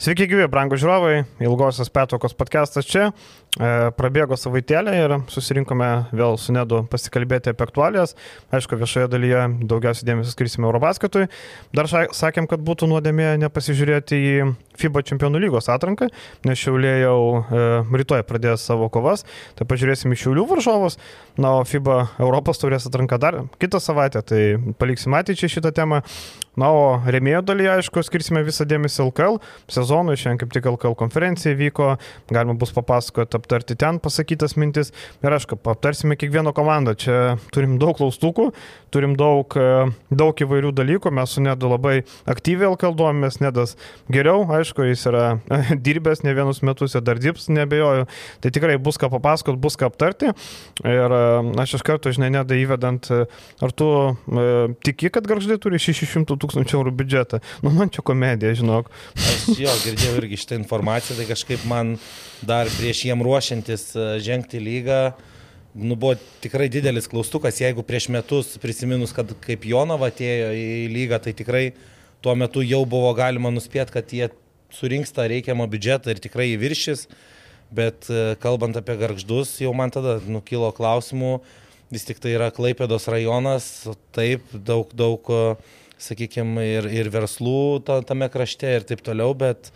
Sveiki, gyvi, brangų žiūrovai, ilgosios petokos podcastas čia. E, prabėgo savaitėlė ir susirinkome vėl su Nedu pasikalbėti apie aktualijas. Aišku, viešoje dalyje daugiausiai dėmesio skirsime Eurobasketui. Dar sakėm, kad būtų nuodėmė nepasižiūrėti į FIBA čempionų lygos atranką, nes Šiaulė jau e, rytoj pradės savo kovas. Tai pažiūrėsim į Šiaulių varžovus. Na, o FIBA Europos taurės atranka dar kitą savaitę, tai paliksim ateičiai šitą temą. Na, o remėjo dalyje, aišku, skirsime visą dėmesį LKL sezonui. Šiandien kaip tik LKL konferencija vyko, galima bus papasakoti, aptarti ten pasakytas mintis. Ir aišku, aptarsime kiekvieną komandą. Čia turim daug klaustukų, turim daug, e, daug įvairių dalykų. Mes su Nedu labai aktyviai LKL duomės, Nedas geriau, aišku, jis yra dirbęs ne vienus metus ir dar dirbs, nebejoju. Tai tikrai bus ką papasakot, bus ką aptarti. Ir e, aš iš karto, žinai, Nedą įvedant, e, ar tu e, tiki, kad garždai turi 600 tūkstančių eurų biudžetą. Nu, man čia komedija, žinok. Aš jo, girdėjau irgi šitą informaciją, tai kažkaip man dar prieš jiem ruošiantis e, žengti lygą, nu, buvo tikrai didelis klaustukas, jeigu prieš metus prisiminus, kad kaip Jonava atėjo į lygą, tai tikrai tuo metu jau buvo galima nuspėti, kad jie surinks tą reikiamą biudžetą ir tikrai įviršys, bet e, kalbant apie garždus, jau man tada nukilo klausimų, vis tik tai yra Klaipėdos rajonas, taip, daug, daug sakykime, ir, ir verslų ta, tame krašte ir taip toliau, bet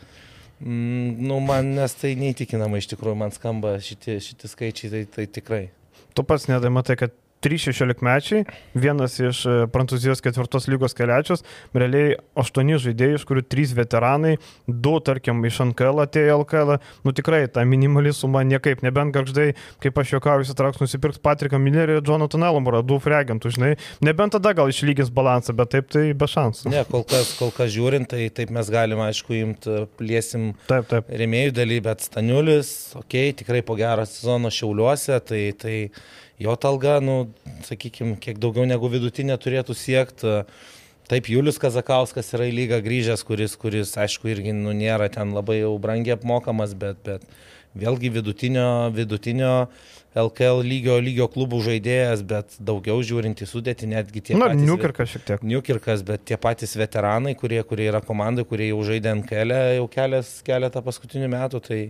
mm, nu, man nes tai neįtikinama iš tikrųjų, man skamba šitie, šitie skaičiai, tai, tai tikrai. Tu pats nedai matai, kad 3-16 mečiai, vienas iš e, Prancūzijos ketvirtos lygos keliačius, realiai 8 žaidėjai, iš kurių 3 veteranai, 2 tarkim iš NKL atėjo LKL, nu tikrai ta minimali suma niekaip, nebent garždai, kaip aš juokauju, įsitrauks nusipirks Patriką Millerį ir Jonathan Elmorą, 2 freagentų, žinai, nebent tada gal išlygins balansą, bet taip tai be šansų. Ne, kol kas, kol kas žiūrint, tai taip mes galime, aišku, imti, plėsim taip, taip. remėjų daly, bet Staniulis, okei, okay, tikrai po gero sezono šiauliuose, tai tai jo talga, nu, sakykime, kiek daugiau negu vidutinė turėtų siekti. Taip, Julius Kazakauskas yra į lygą grįžęs, kuris, kuris aišku, irgi nu, nėra ten labai jau brangiai apmokamas, bet, bet vėlgi vidutinio, vidutinio LKL lygio, lygio klubų žaidėjas, bet daugiau žiūrint į sudėtį, netgi tie Na, patys... Niukirkas šiek tiek. Niukirkas, bet tie patys veteranai, kurie, kurie yra komandai, kurie jau žaidė NKL jau kelias, keletą paskutinių metų, tai,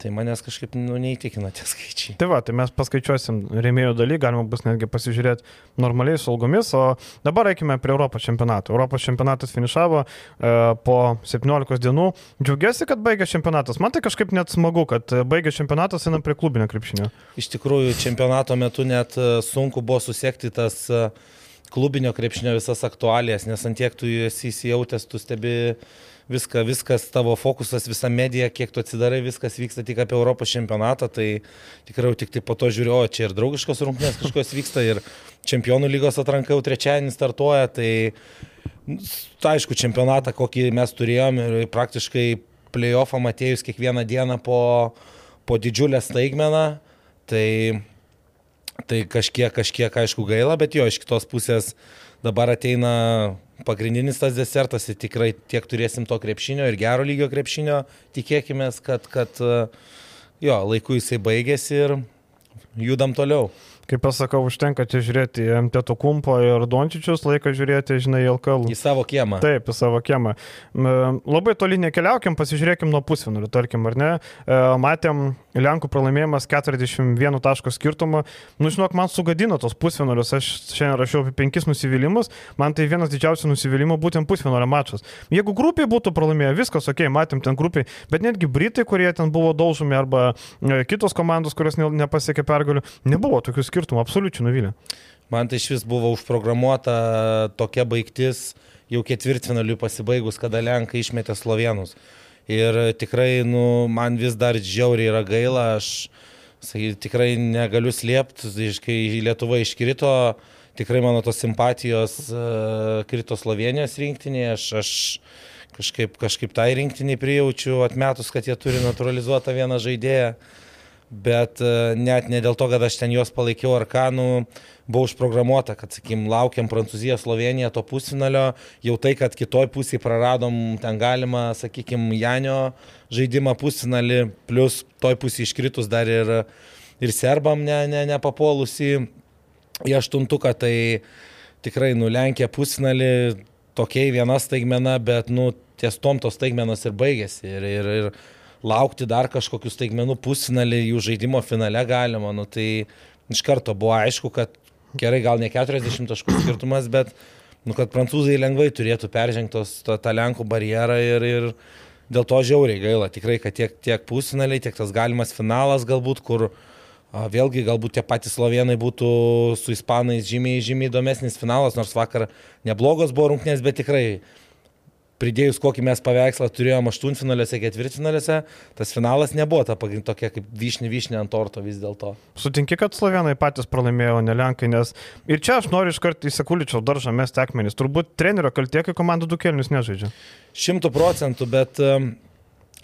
Tai manęs kažkaip nu, neįtikina tie skaičiai. Tai va, tai mes paskaičiuosim rėmėjų dalį, galima bus netgi pasižiūrėti normaliai su algomis, o dabar eikime prie Europos čempionato. Europos čempionatas finišavo e, po 17 dienų. Džiaugiuosi, kad baigė čempionatas. Man tai kažkaip net smagu, kad baigė čempionatas, einam prie klubinio krepšinio. Iš tikrųjų, čempionato metu net e, sunku buvo susiekti tas e, klubinio krepšinio visas aktualijas, nes antiek tu esi įsijautęs, tu stebi viską, viskas tavo fokusas, visa medija, kiek tu atsidarai, viskas vyksta tik apie Europos čempionatą, tai tikrai tik tai po to žiūriu, o čia ir draugiškos rungtynės kažkokios vyksta ir čempionų lygos atranka jau trečiadienį startuoja, tai tai aišku, čempionatą, kokį mes turėjom ir praktiškai playoffą matėjus kiekvieną dieną po, po didžiulę staigmeną, tai, tai kažkiek, kažkiek aišku gaila, bet jo, iš kitos pusės dabar ateina pagrindinis tas desertas ir tikrai tiek turėsim to krepšinio ir gero lygio krepšinio, tikėkime, kad, kad jo, laiku jisai baigėsi ir judam toliau kaip pasakau, užtenka čia žiūrėti į MTT Kumpo ir Dončičius, laiką žiūrėti, žinai, LKL. Į savo kiemą. Taip, į savo kiemą. Labai toli nekeliaukim, pasižiūrėkim nuo pusfinalių, tarkim, ar ne. E, matėm Lenkų pralaimėjimas 41 taško skirtumą. Nu, žinok, man sugadino tos pusfinalius. Aš šiandien rašiau apie penkis nusivylimus. Man tai vienas didžiausių nusivylimų būtent pusfinalio mačas. Jeigu grupiai būtų pralaimėję, viskas ok, matėm ten grupiai, bet netgi Britai, kurie ten buvo daužomi, arba e, kitos komandos, kurios nepasiekė pergalių, nebuvo tokių skirtumų skirtumų, absoliučiai nuvylė. Man tai iš vis buvo užprogramuota tokia baigtis jau ketvirtfinaliui pasibaigus, kada Lenkai išmetė Slovenus. Ir tikrai, nu, man vis dar žiauriai yra gaila, aš sakai, tikrai negaliu slėpti, kai Lietuva iškrito, tikrai mano tos simpatijos uh, krito Slovenijos rinktinėje, aš, aš kažkaip, kažkaip tai rinktiniai prijaučiu, atmetus, kad jie turi naturalizuotą vieną žaidėją. Uh, bet e, net ne dėl to, kad aš ten juos palaikiau ar ką, nu, buvo užprogramuota, kad, sakykim, laukiam Prancūziją, Sloveniją to pusfinalio, jau tai, kad kitoj pusėje praradom, ten galima, sakykim, Janio žaidimą pusfinalį, plus toj pusėje iškritus dar ir, ir serbam ne, ne, nepapolusi į aštuntuką, tai tikrai nulenkė pusfinalį, tokiai viena staigmena, bet, nu, ties tom tos staigmenos ir baigėsi. Ir, ir, ir laukti dar kažkokius staigmenų pusfinalį, jų žaidimo finale galima. Nu, tai iš karto buvo aišku, kad gerai, gal ne 40 taškų skirtumas, bet nu, kad prancūzai lengvai turėtų peržengtos tą, tą Lenkų barjerą ir, ir dėl to žiauriai gaila. Tikrai, kad tiek, tiek pusfinaliai, tiek tas galimas finalas galbūt, kur a, vėlgi galbūt tie patys slovenai būtų su ispanais žymiai, žymiai įdomesnis finalas, nors vakar neblogos buvo rungtynės, bet tikrai pridėjus kokį mes paveikslą turėjom aštuntfinaliuose, ketvirtfinaliuose, tas finalas nebuvo ta pagrindinė tokia kaip vyšnė vyšnė ant torto vis dėlto. Sutinki, kad slovenai patys pralaimėjo, ne lenkai, nes ir čia aš noriu iškart į sekuličiau daržą mesti akmenis. Turbūt trenerio kaltė, kai komanda du kelnius nežaidžia. Šimtų procentų, bet um,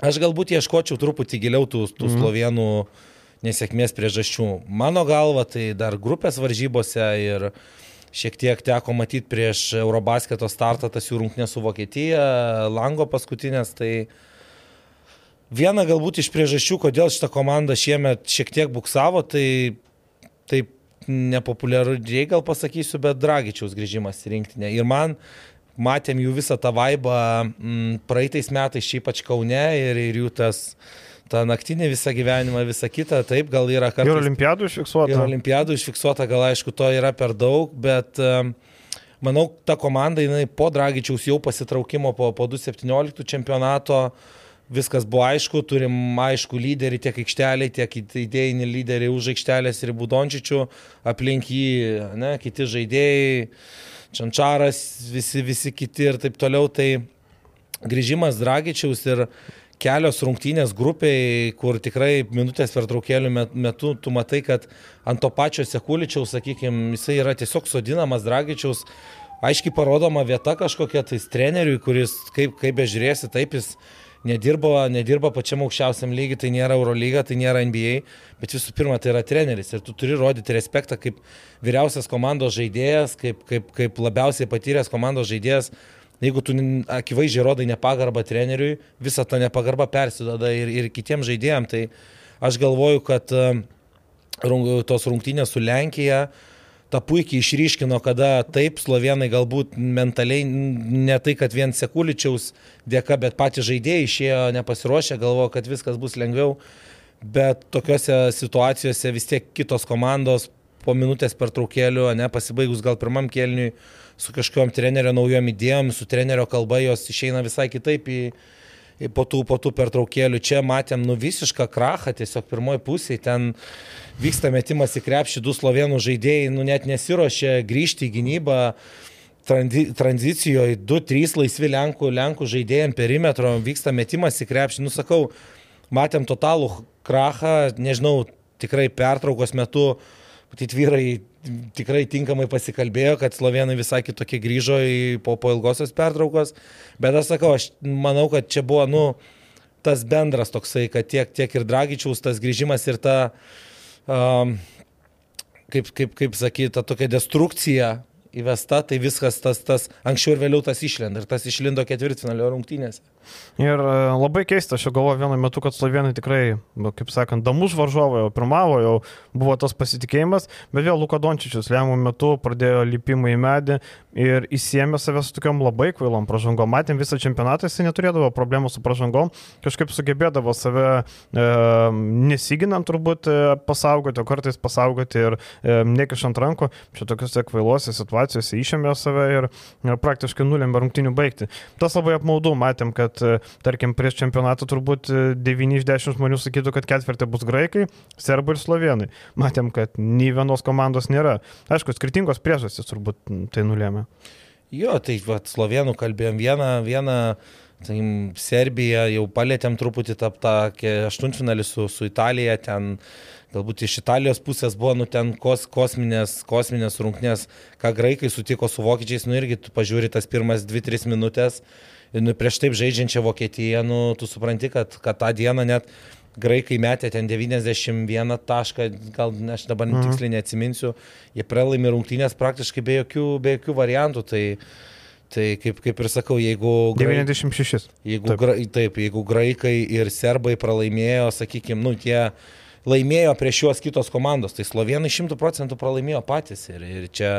aš galbūt ieškočiau truputį giliau tų, tų mm. slovenų nesėkmės priežasčių. Mano galva, tai dar grupės varžybose ir šiek tiek teko matyti prieš Eurobasketo startą tas jų rungtynės su Vokietija, Lango paskutinės, tai viena galbūt iš priežasčių, kodėl šitą komandą šiemet šiek tiek buksavo, tai taip nepopuliariai gal pasakysiu, bet Dragičiaus grįžimas į rinktinę. Ir man matėm jų visą tą vaibą m, praeitais metais, šiaip pač Kaune ir, ir jų tas uh, tą naktinį visą gyvenimą, visą kitą, taip, gal yra kartais. Ir olimpiadų užfiksuota. Ir olimpiadų užfiksuota, gal aišku, to yra per daug, bet manau, ta komanda, jinai po Dragičiaus jau pasitraukimo po, po 2017 čempionato, viskas buvo aišku, turim aišku lyderį tiek aikšteliai, tiek idėjinį lyderį už aikštelės ir Budončičių, aplink jį, ne, kiti žaidėjai, Čančaras, visi, visi kiti ir taip toliau, tai grįžimas Dragičiaus ir kelios rungtynės grupiai, kur tikrai minutės per traukėlių metu tu matai, kad ant to pačio Sekuličiaus, sakykime, jisai yra tiesiog sodinamas Dragičiaus, aiškiai parodoma vieta kažkokia tais treneriui, kuris, kaip, kaip bežiūrėsi, taip jis nedirba, nedirba pačiam aukščiausiam lygiai, tai nėra Eurolyga, tai nėra NBA, bet visų pirma, tai yra treneris ir tu turi rodyti respektą kaip vyriausias komandos žaidėjas, kaip, kaip, kaip labiausiai patyręs komandos žaidėjas Jeigu tu akivaizdžiai rodai nepagarbą treneriui, visa ta nepagarba persidada ir, ir kitiems žaidėjams, tai aš galvoju, kad tos rungtynės su Lenkija tą puikiai išryškino, kada taip, slovenai galbūt mentaliai ne tai, kad vien Sekuličiaus dėka, bet patys žaidėjai išėjo nepasiruošę, galvojo, kad viskas bus lengviau, bet tokiuose situacijose vis tiek kitos komandos po minutės per traukėlių, ne pasibaigus gal pirmam kelniui, su kažkokiam trenerio naujom idėjom, su trenerio kalba jos išeina visai kitaip į, į po tų, po tų pertraukėlių. Čia matėm nu visišką krachą, tiesiog pirmoji pusė, ten vyksta metimas į krepšį, du slovenų žaidėjai, nu net nesiuošia grįžti į gynybą tranzicijoje 2-3 laisvi Lenkų, Lenkų žaidėjim perimetro, vyksta metimas į krepšį, nusakau, matėm totalų krachą, nežinau, tikrai pertraukos metu, matyt, vyrai tikrai tinkamai pasikalbėjo, kad slovenai visai kitokie grįžo į, po, po ilgosios pertraukos, bet aš sakau, aš manau, kad čia buvo, nu, tas bendras toksai, kad tiek, tiek ir Dragičiaus tas grįžimas ir ta, um, kaip, kaip, kaip sakyti, ta tokia destrukcija įvesta, tai viskas tas, tas anksčiau ir vėliau tas išlenda ir tas išlindo ketvirtfinalio rungtynėse. Ir e, labai keista, aš jau galvoju vienu metu, kad slovenai tikrai, nu, kaip sakant, damus varžovai jau pirmavo, jau buvo tas pasitikėjimas, bet vėl Luka Dončičius lemiamų metu pradėjo lipimą į medį ir įsiemė save su tokiam labai kvailom pražangom. Matėm visą čempionatą, jis neturėdavo problemų su pražangom, kažkaip sugebėdavo save e, nesiginant turbūt e, pasaugoti, o kartais pasaugoti ir e, nekišant rankų. Čia tokiuose kvailuose situacijose išėmė save ir e, praktiškai nulėmė rungtinių baigti. Tas labai apmaudu, matėm, kad kad, e, tarkim, prieš čempionatą turbūt 9 e, iš 10 žmonių sakytų, kad ketvirtį bus graikai, serbai ir slovenai. Matėm, kad nei vienos komandos nėra. Aišku, skirtingos priežastys turbūt tai nulėmė. Jo, tai va, slovenų kalbėjom vieną, vieną tai Serbija jau palėtėm truputį tą, tą aštuntfinalį su, su Italija, ten galbūt iš Italijos pusės buvo, nu, ten kos, kosminės, kosminės rungtynės, ką graikai sutiko su vokiečiais, nu, irgi tu pažiūri tas pirmas 2-3 minutės, nu, prieš taip žaidžiančią Vokietiją, nu, tu supranti, kad, kad tą dieną net graikai metė ten 91 tašką, gal aš dabar mhm. tiksliai neatsiminsiu, jie pralaimi rungtynės praktiškai be jokių, be jokių variantų. Tai, Tai kaip, kaip ir sakau, jeigu... Graik, 96. Jeigu, taip. Gra, taip, jeigu graikai ir serbai pralaimėjo, sakykime, nu, tie laimėjo prieš juos kitos komandos. Tai slovenai šimtų procentų pralaimėjo patys. Ir, ir čia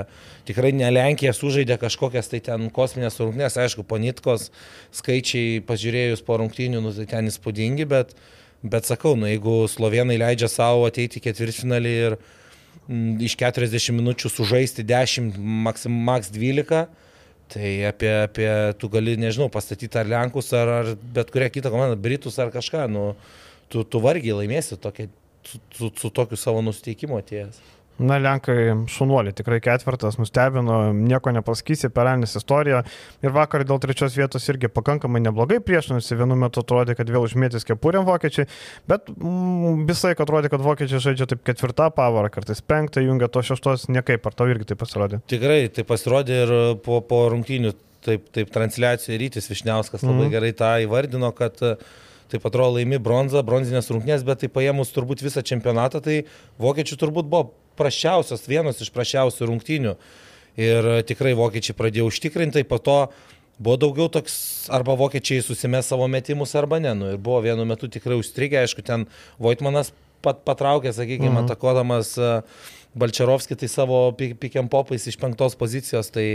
tikrai ne Lenkija sužaidė kažkokias tai ten kosminės rungtynės. Aišku, ponitkos skaičiai pažiūrėjus po rungtynių, nu, tai ten įspūdingi, bet, bet sakau, nu, jeigu slovenai leidžia savo ateiti ketvirtfinalį ir m, iš 40 minučių sužaisti 10, maks, maks 12, Tai apie, apie tu gali, nežinau, pastatyti ar Lenkus, ar, ar bet kurią kitą komandą, Britus ar kažką, nu, tu, tu vargiai laimėsi tokia, su, su, su tokiu savo nusiteikimu atėjęs. Na, Lenkai šunuoliai tikrai ketvirtas, nustebino, nieko nepasakysi, perelnis istorija. Ir vakar dėl trečios vietos irgi pakankamai neblogai priešinosi, vienu metu atrodė, kad vėl užmėtys kepurėm vokiečiai, bet mm, visai atrodė, kad vokiečiai žaidžia taip ketvirtą pavarą, kartais penktą jungia to šeštos, niekaip, ar tau irgi tai pasirodė? Tikrai tai pasirodė ir po, po rungtynių, taip, taip transliacijoje Rytis Višniauskas labai mm. gerai tą įvardino, kad uh, taip atrodo laimi bronzą, bronzinės rungtynės, bet tai paėmus turbūt visą čempionatą, tai vokiečių turbūt buvo prašiausias, vienas iš prašiausių rungtynių. Ir tikrai vokiečiai pradėjo užtikrinti, po to buvo daugiau toks, arba vokiečiai susimė savo metimus, arba ne. Nu, ir buvo vienu metu tikrai užstrigę, aišku, ten Voitmanas pat patraukė, sakykime, mhm. atakodamas uh, Balčerovskį tai savo pikiam popais iš penktos pozicijos, tai,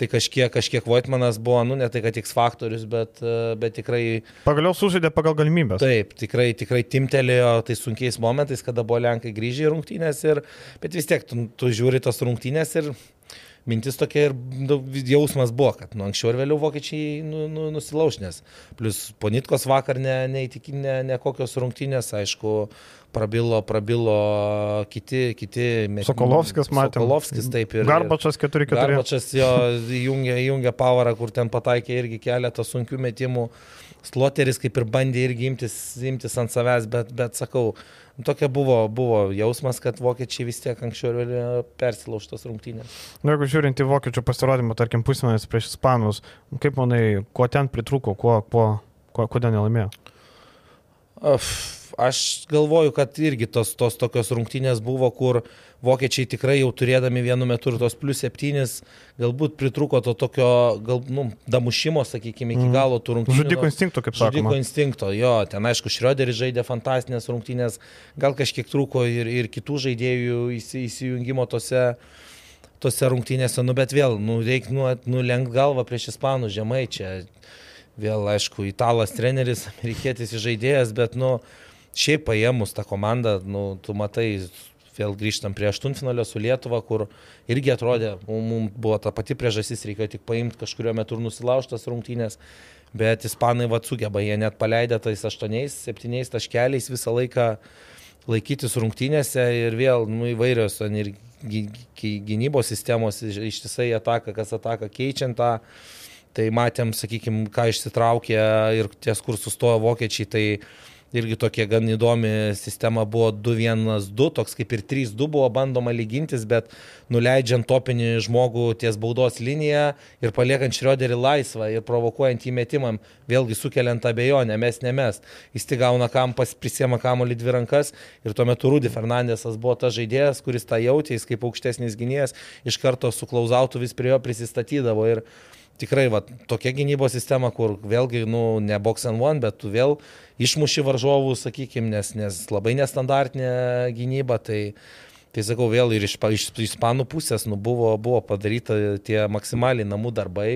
tai kažkiek, kažkiek Voitmanas buvo, nu ne tai kad X faktorius, bet, bet tikrai... Pagaliau sužaidė pagal galimybės. Taip, tikrai, tikrai timtelėjo tai sunkiais momentais, kada buvo Lenkai grįžę į rungtynės, ir, bet vis tiek tu, tu žiūri tos rungtynės ir mintis tokia ir nu, jausmas buvo, kad nu, anksčiau ir vėliau vokiečiai nu, nu, nusilauž, nes plus ponitkos vakar neįtikinė ne, ne, ne kokios rungtynės, aišku, prabilo, prabilo kiti, kiti. Sokolovskis, matė. Sokolovskis, taip ir. Garbačas 4-4. Garbačas jo įjungė, įjungė pavarą, kur ten pataikė irgi keletą sunkių metimų. Sloteris kaip ir bandė irgi imtis, imtis ant savęs, bet, bet sakau, tokia buvo, buvo jausmas, kad vokiečiai vis tiek anksčiau ir vėliau persilaužtos rungtynės. Na, jeigu žiūrint į vokiečių pasirodymą, tarkim, pusmenis prieš ispanus, kaip manai, ko ten pritruko, kuo, kuo, kuo, kodėl nelaimėjo? Uf aš galvoju, kad irgi tos, tos tokios rungtynės buvo, kur vokiečiai tikrai jau turėdami vienu metu ir tos plus septynis, galbūt pritruko to tokio, gal, nu, damušimo, sakykime, iki mhm. galo tų rungtynių. Žudiko instinkto, kaip sakoma. Žudiko instinkto, jo, ten aišku, Šrioderis žaidė fantastinės rungtynės, gal kažkiek trūko ir, ir kitų žaidėjų įsijungimo tose tose rungtynėse, nu bet vėl, nu, reikia nu, nulenkti galvą prieš ispanų žemai čia. Vėl, aišku, italas treneris, amerikietis žaidėjas, bet, nu, šiaip paėmus tą komandą, nu, tu matai, vėl grįžtam prie aštuntfinalio su Lietuva, kur irgi atrodė, mums buvo ta pati priežastis, reikėjo tik paimti kažkurio metu ir nusilaužtas rungtynės, bet ispanai vad sugeba, jie net paleidę tais aštuoniais, septyniais taškeliais visą laiką laikytis rungtynėse ir vėl nu, įvairios ir gynybos sistemos ištisai ataka, kas ataka, keičiant tą. Tai matėm, sakykime, ką išsitraukė ir ties, kur sustojo vokiečiai, tai irgi tokia gan įdomi sistema buvo 2-1-2, toks kaip ir 3-2 buvo bandoma lygintis, bet nuleidžiant topinį žmogų ties baudos liniją ir paliekant Šrioderį laisvą ir provokuojant įmetimam, vėlgi sukeliant abejonę, mes ne mes. Jis tik gauna kampas, prisiema kamolį dvi rankas ir tuo metu Rudy Fernandesas buvo tas žaidėjas, kuris tą jautė, jis kaip aukštesnis gynėjas iš karto su klauzautu vis prie jo prisistatydavo. Ir tikrai va, tokia gynybos sistema, kur vėlgi, nu, ne box and one, bet tu vėl išmuši varžovų, sakykime, nes, nes labai nestandartinė gynyba, tai, tai sakau, vėl ir iš, iš, iš ispanų pusės nu, buvo, buvo padaryta tie maksimaliai namų darbai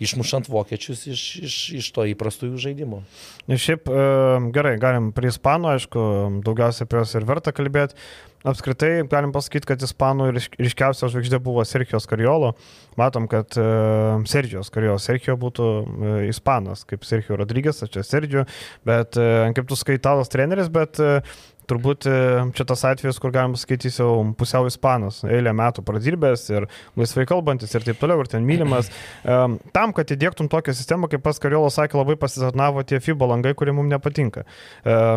išmušant vokiečius iš, iš, iš to įprastųjų žaidimų. Ir šiaip e, gerai, galim prie ispanų, aišku, daugiausiai apie juos ir verta kalbėti. Apskritai, galim pasakyti, kad ispanų ryškiausia žvaigždė buvo Sergio Skariolo. Matom, kad e, Sergio Skariolo, Sergio būtų e, ispanas, kaip Sergio Rodrygės, čia Sergio, bet kaip tu skaitalas treneris, bet turbūt e, čia tas atvejis, kur galima sakyti, jau pusiau ispanas, eilę metų pradirbęs ir laisvai kalbantis ir taip toliau, ir ten mylimas. Tam, kad įdėktum tokią sistemą, kaip pas Kariolas sakė, labai pasitarnavo tie FIBA langai, kurie mums nepatinka.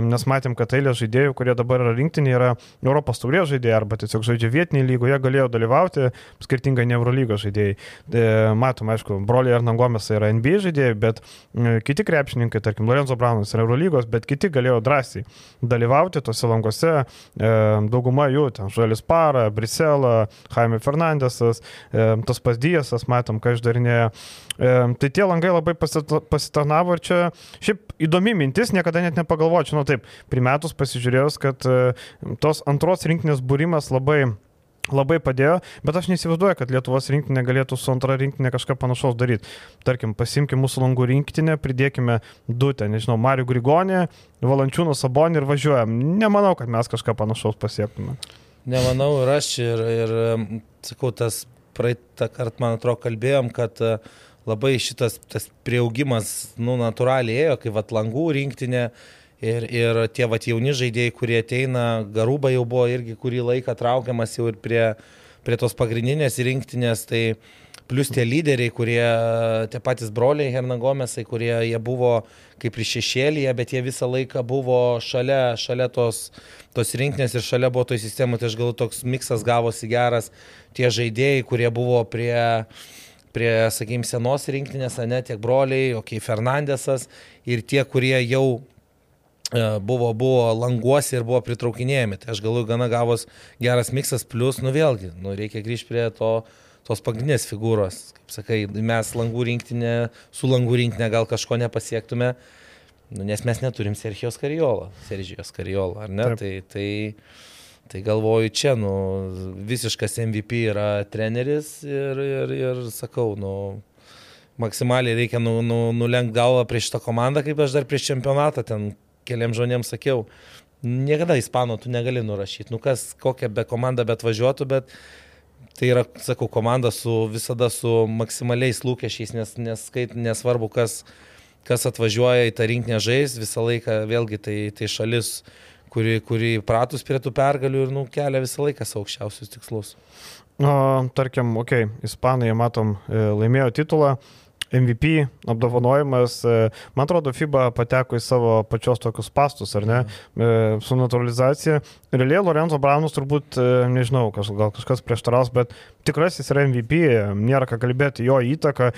Nes matėm, kad eilė žaidėjų, kurie dabar yra rinktinė, yra Europos taurės žaidėjai arba tiesiog žaidžia vietinėje lygoje, galėjo dalyvauti, skirtingai ne Eurolygos žaidėjai. E, matom, aišku, broliai Arnangomės yra NBA žaidėjai, bet e, kiti krepšininkai, tarkim, Lorenzo Braunas yra Eurolygos, bet kiti galėjo drąsiai dalyvauti tose langose, e, dauguma jų, ten Žalis Para, Brisela, Jaime Fernandesas, e, tas pasdyjasas, matom, ką išdarinėja. E, tai tie langai labai pasitarnavo ir čia šiaip įdomi mintis, niekada net nepagalvočiau, nu taip, primetus pasižiūrėjus, kad tos antros rinkinės būrimas labai labai padėjo, bet aš neįsivaizduoju, kad Lietuvos rinktinė galėtų su antra rinktinė kažką panašaus daryti. Tarkim, pasimkime mūsų langų rinktinę, pridėkime du ten, nežinau, Mariu Grigonį, Valančiūną Sabonį ir važiuojam. Nemanau, kad mes kažką panašaus pasiektume. Nemanau ir aš ir, ir sakau, tas praeitą kartą, man atrodo, kalbėjom, kad labai šitas tas prieaugimas, nu, natūraliai ėjo, kai vat langų rinktinė Ir, ir tie vat jauni žaidėjai, kurie ateina, Garuba jau buvo irgi kurį laiką traukiamas jau ir prie, prie tos pagrindinės rinktinės, tai plus tie lyderiai, kurie, tie patys broliai Hernagomesai, kurie jie buvo kaip ir šešėlyje, bet jie visą laiką buvo šalia, šalia tos, tos rinktinės ir šalia buvo toj sistemų, tai aš galvoju, toks miksas gavosi geras, tie žaidėjai, kurie buvo prie prie, sakykime, senos rinktinės, ne tiek broliai, okei, okay, Fernandesas ir tie, kurie jau buvo, buvo languosi ir buvo pritraukinėjami. Tai aš galvoju, gana gavos geras miksas, plus, nu vėlgi, nu, reikia grįžti prie to, tos pagrindinės figūros. Kaip sakai, mes langų rinktinė, su langų rinktinė gal kažko nepasiektume, nu, nes mes neturim Sergijos Kariolo, Sergijos Kariolo, ar ne? Taip. Tai, tai, tai galvoju, čia, nu, visiškas MVP yra treneris ir, ir, ir sakau, nu, maksimaliai reikia nu, nu, nulenkti galvą prieš šitą komandą, kaip aš dar prieš čempionatą ten keliam žmonėms sakiau, niekada ispanų tu negali nurašyti. Nu kas, kokia be komanda bet važiuotų, bet tai yra, sakau, komanda su visada su maksimaliais lūkesčiais, nes, nes skait, nesvarbu, kas, kas atvažiuoja į tą rinkinę žais, visą laiką vėlgi tai, tai šalis, kuri, kuri pratus prie tų pergalių ir nu, kelia visą laiką savo aukščiausius tikslus. O, tarkim, okei, okay, ispanai, matom, e, laimėjo titulą. MVP apdovanojimas, e, man atrodo, FIBA pateko į savo pačios tokius pastus, ar ne, mhm. su naturalizacija. Realiai Lorenzo Braunas turbūt, e, nežinau, kaž, gal kažkas prieštaraus, bet tikrasis yra MVP, nėra ką kalbėti, jo įtaka.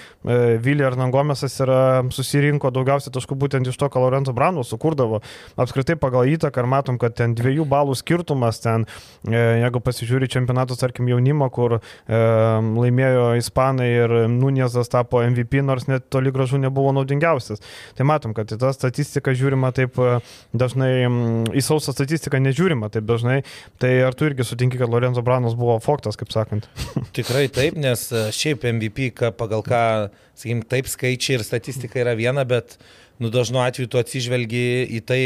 Vilija Arnangomesas yra susirinko daugiausiai taškų būtent iš to, ką Lorenzo Braunas sukurdavo. Apskritai pagal įtaką, ar matom, kad ten dviejų balų skirtumas, ten, jeigu pasižiūri čempionatus, tarkim, jaunimo, kur e, laimėjo Ispanai ir Nunėzas tapo MVP, nors net toli gražu nebuvo naudingiausias. Tai matom, kad į tą statistiką žiūrima taip e, dažnai, į sausą statistiką nežiūrima taip dažnai. Tai ar tu irgi sutinki, kad Lorenzo Branas buvo faktas, kaip sakant? Tikrai taip, nes e, šiaip MVP, pagal ką, sakykim, taip skaičiai ir statistika yra viena, bet nu, dažnu atveju tu atsižvelgi į tai,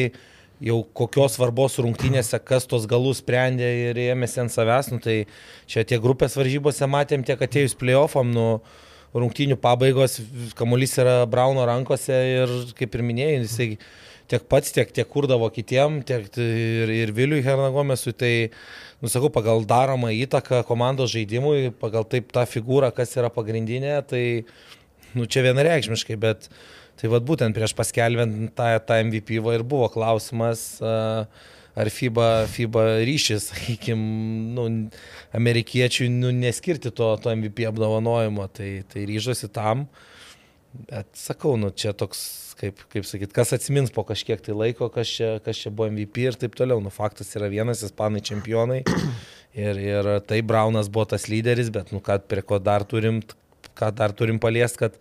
jau kokios svarbos rungtynėse, kas tos galus sprendė ir ėmėsi ant savęs, nu, tai čia tiek grupės varžybose matėm, tiek atėjus playoffam, nu, rungtynių pabaigos, kamuolys yra Brauno rankose ir, kaip ir minėjai, jisai tiek pats, tiek, tiek kurdavo kitiem, tiek ir, ir Viliui Hernagomesui, tai, nusakau, pagal daromą įtaką komandos žaidimui, pagal taip tą figūrą, kas yra pagrindinė, tai, nu, čia vienareikšmiškai, bet tai vad būtent prieš paskelbent tą, tą MVP ir buvo klausimas. Uh, ar FIBA, FIBA ryšys, sakykime, nu, amerikiečių nu, neskirti to, to MVP apdovanojimo, tai, tai ryžosi tam. Bet sakau, nu, čia toks, kaip, kaip sakyt, kas atsimins po kažkiek tai laiko, kas čia, kas čia buvo MVP ir taip toliau. Nu, faktas yra vienas, ispanai čempionai. Ir, ir tai Braunas buvo tas lyderis, bet, nu, ką prie ko dar turim, ką dar turim paliesti, kad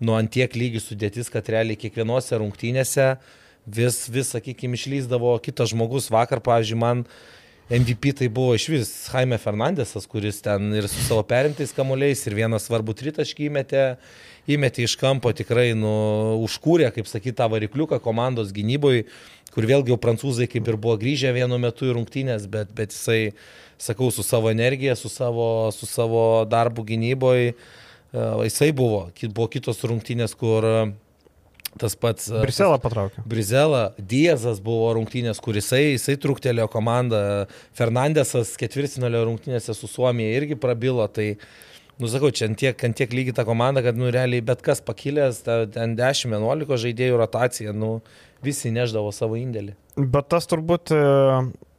nu antiek lygių sudėtis, kad realiai kiekvienose rungtynėse vis, vis sakykime, išlyzdavo kitas žmogus. Vakar, pavyzdžiui, man MVP tai buvo iš vis Jaime Fernandesas, kuris ten ir su savo perimtais kamuoliais ir vieną svarbų tritaškį įmetė, įmetė iš kampo, tikrai nu, užkūrė, kaip sakyt, tą varikliuką komandos gynyboje, kur vėlgi jau prancūzai kaip ir buvo grįžę vienu metu į rungtynės, bet, bet jisai, sakau, su savo energija, su savo, su savo darbu gynyboje, jisai buvo, buvo kitos rungtynės, kur Tas pats. Briselą patraukė. Briselą, Diezas buvo rungtynės, kur jisai, jisai truktelėjo komandą. Fernandesas ketvirtinalio rungtynėse su Suomija irgi prabilo. Tai, nu sakau, čia ant tiek, ant tiek lygi ta komanda, kad, nu, realiai bet kas pakilęs, ten 10-11 žaidėjų rotacija, nu, visi neždavo savo indėlį. Bet tas turbūt e,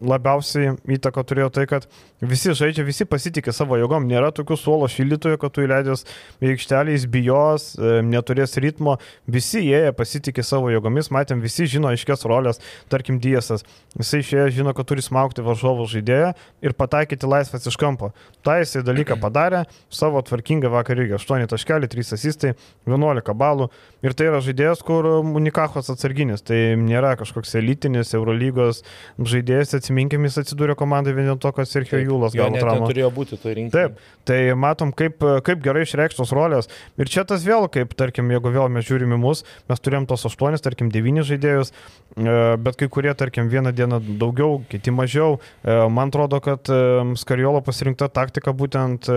labiausiai įtako turėjo tai, kad visi žaidžia, visi pasitikė savo jėgom, nėra tokių suolo šildytojų, kad tu įleidęs į aikštelę jis bijos, e, neturės ritmo, visi jie pasitikė savo jėgomis, matėm, visi žino aiškias rolės, tarkim Diesas, jisai išėjo, žino, kad turi smaugti varžovo žaidėją ir pataikyti laisvas iš kampo. Ta jisai dalyką padarė, savo tvarkingą vakar irgi 8 taškelį, 3 asistai, 11 balų. Ir tai yra žaidėjas, kur Unikachos atsarginis, tai nėra kažkoks elitinis Eurolygos žaidėjas, atsiminkime, jis atsidūrė komandai vien dėl to, kad Sergio Jūlas gavo traumą. Turėjo būti to rinkti. Taip, tai matom, kaip, kaip gerai išreikštos rolės. Ir čia tas vėl, kaip, tarkim, jeigu vėl mes žiūrime mus, mes turėjom tos 8, tarkim, 9 žaidėjus, e, bet kai kurie, tarkim, vieną dieną daugiau, kiti mažiau. E, man atrodo, kad e, Skariolo pasirinkta taktika būtent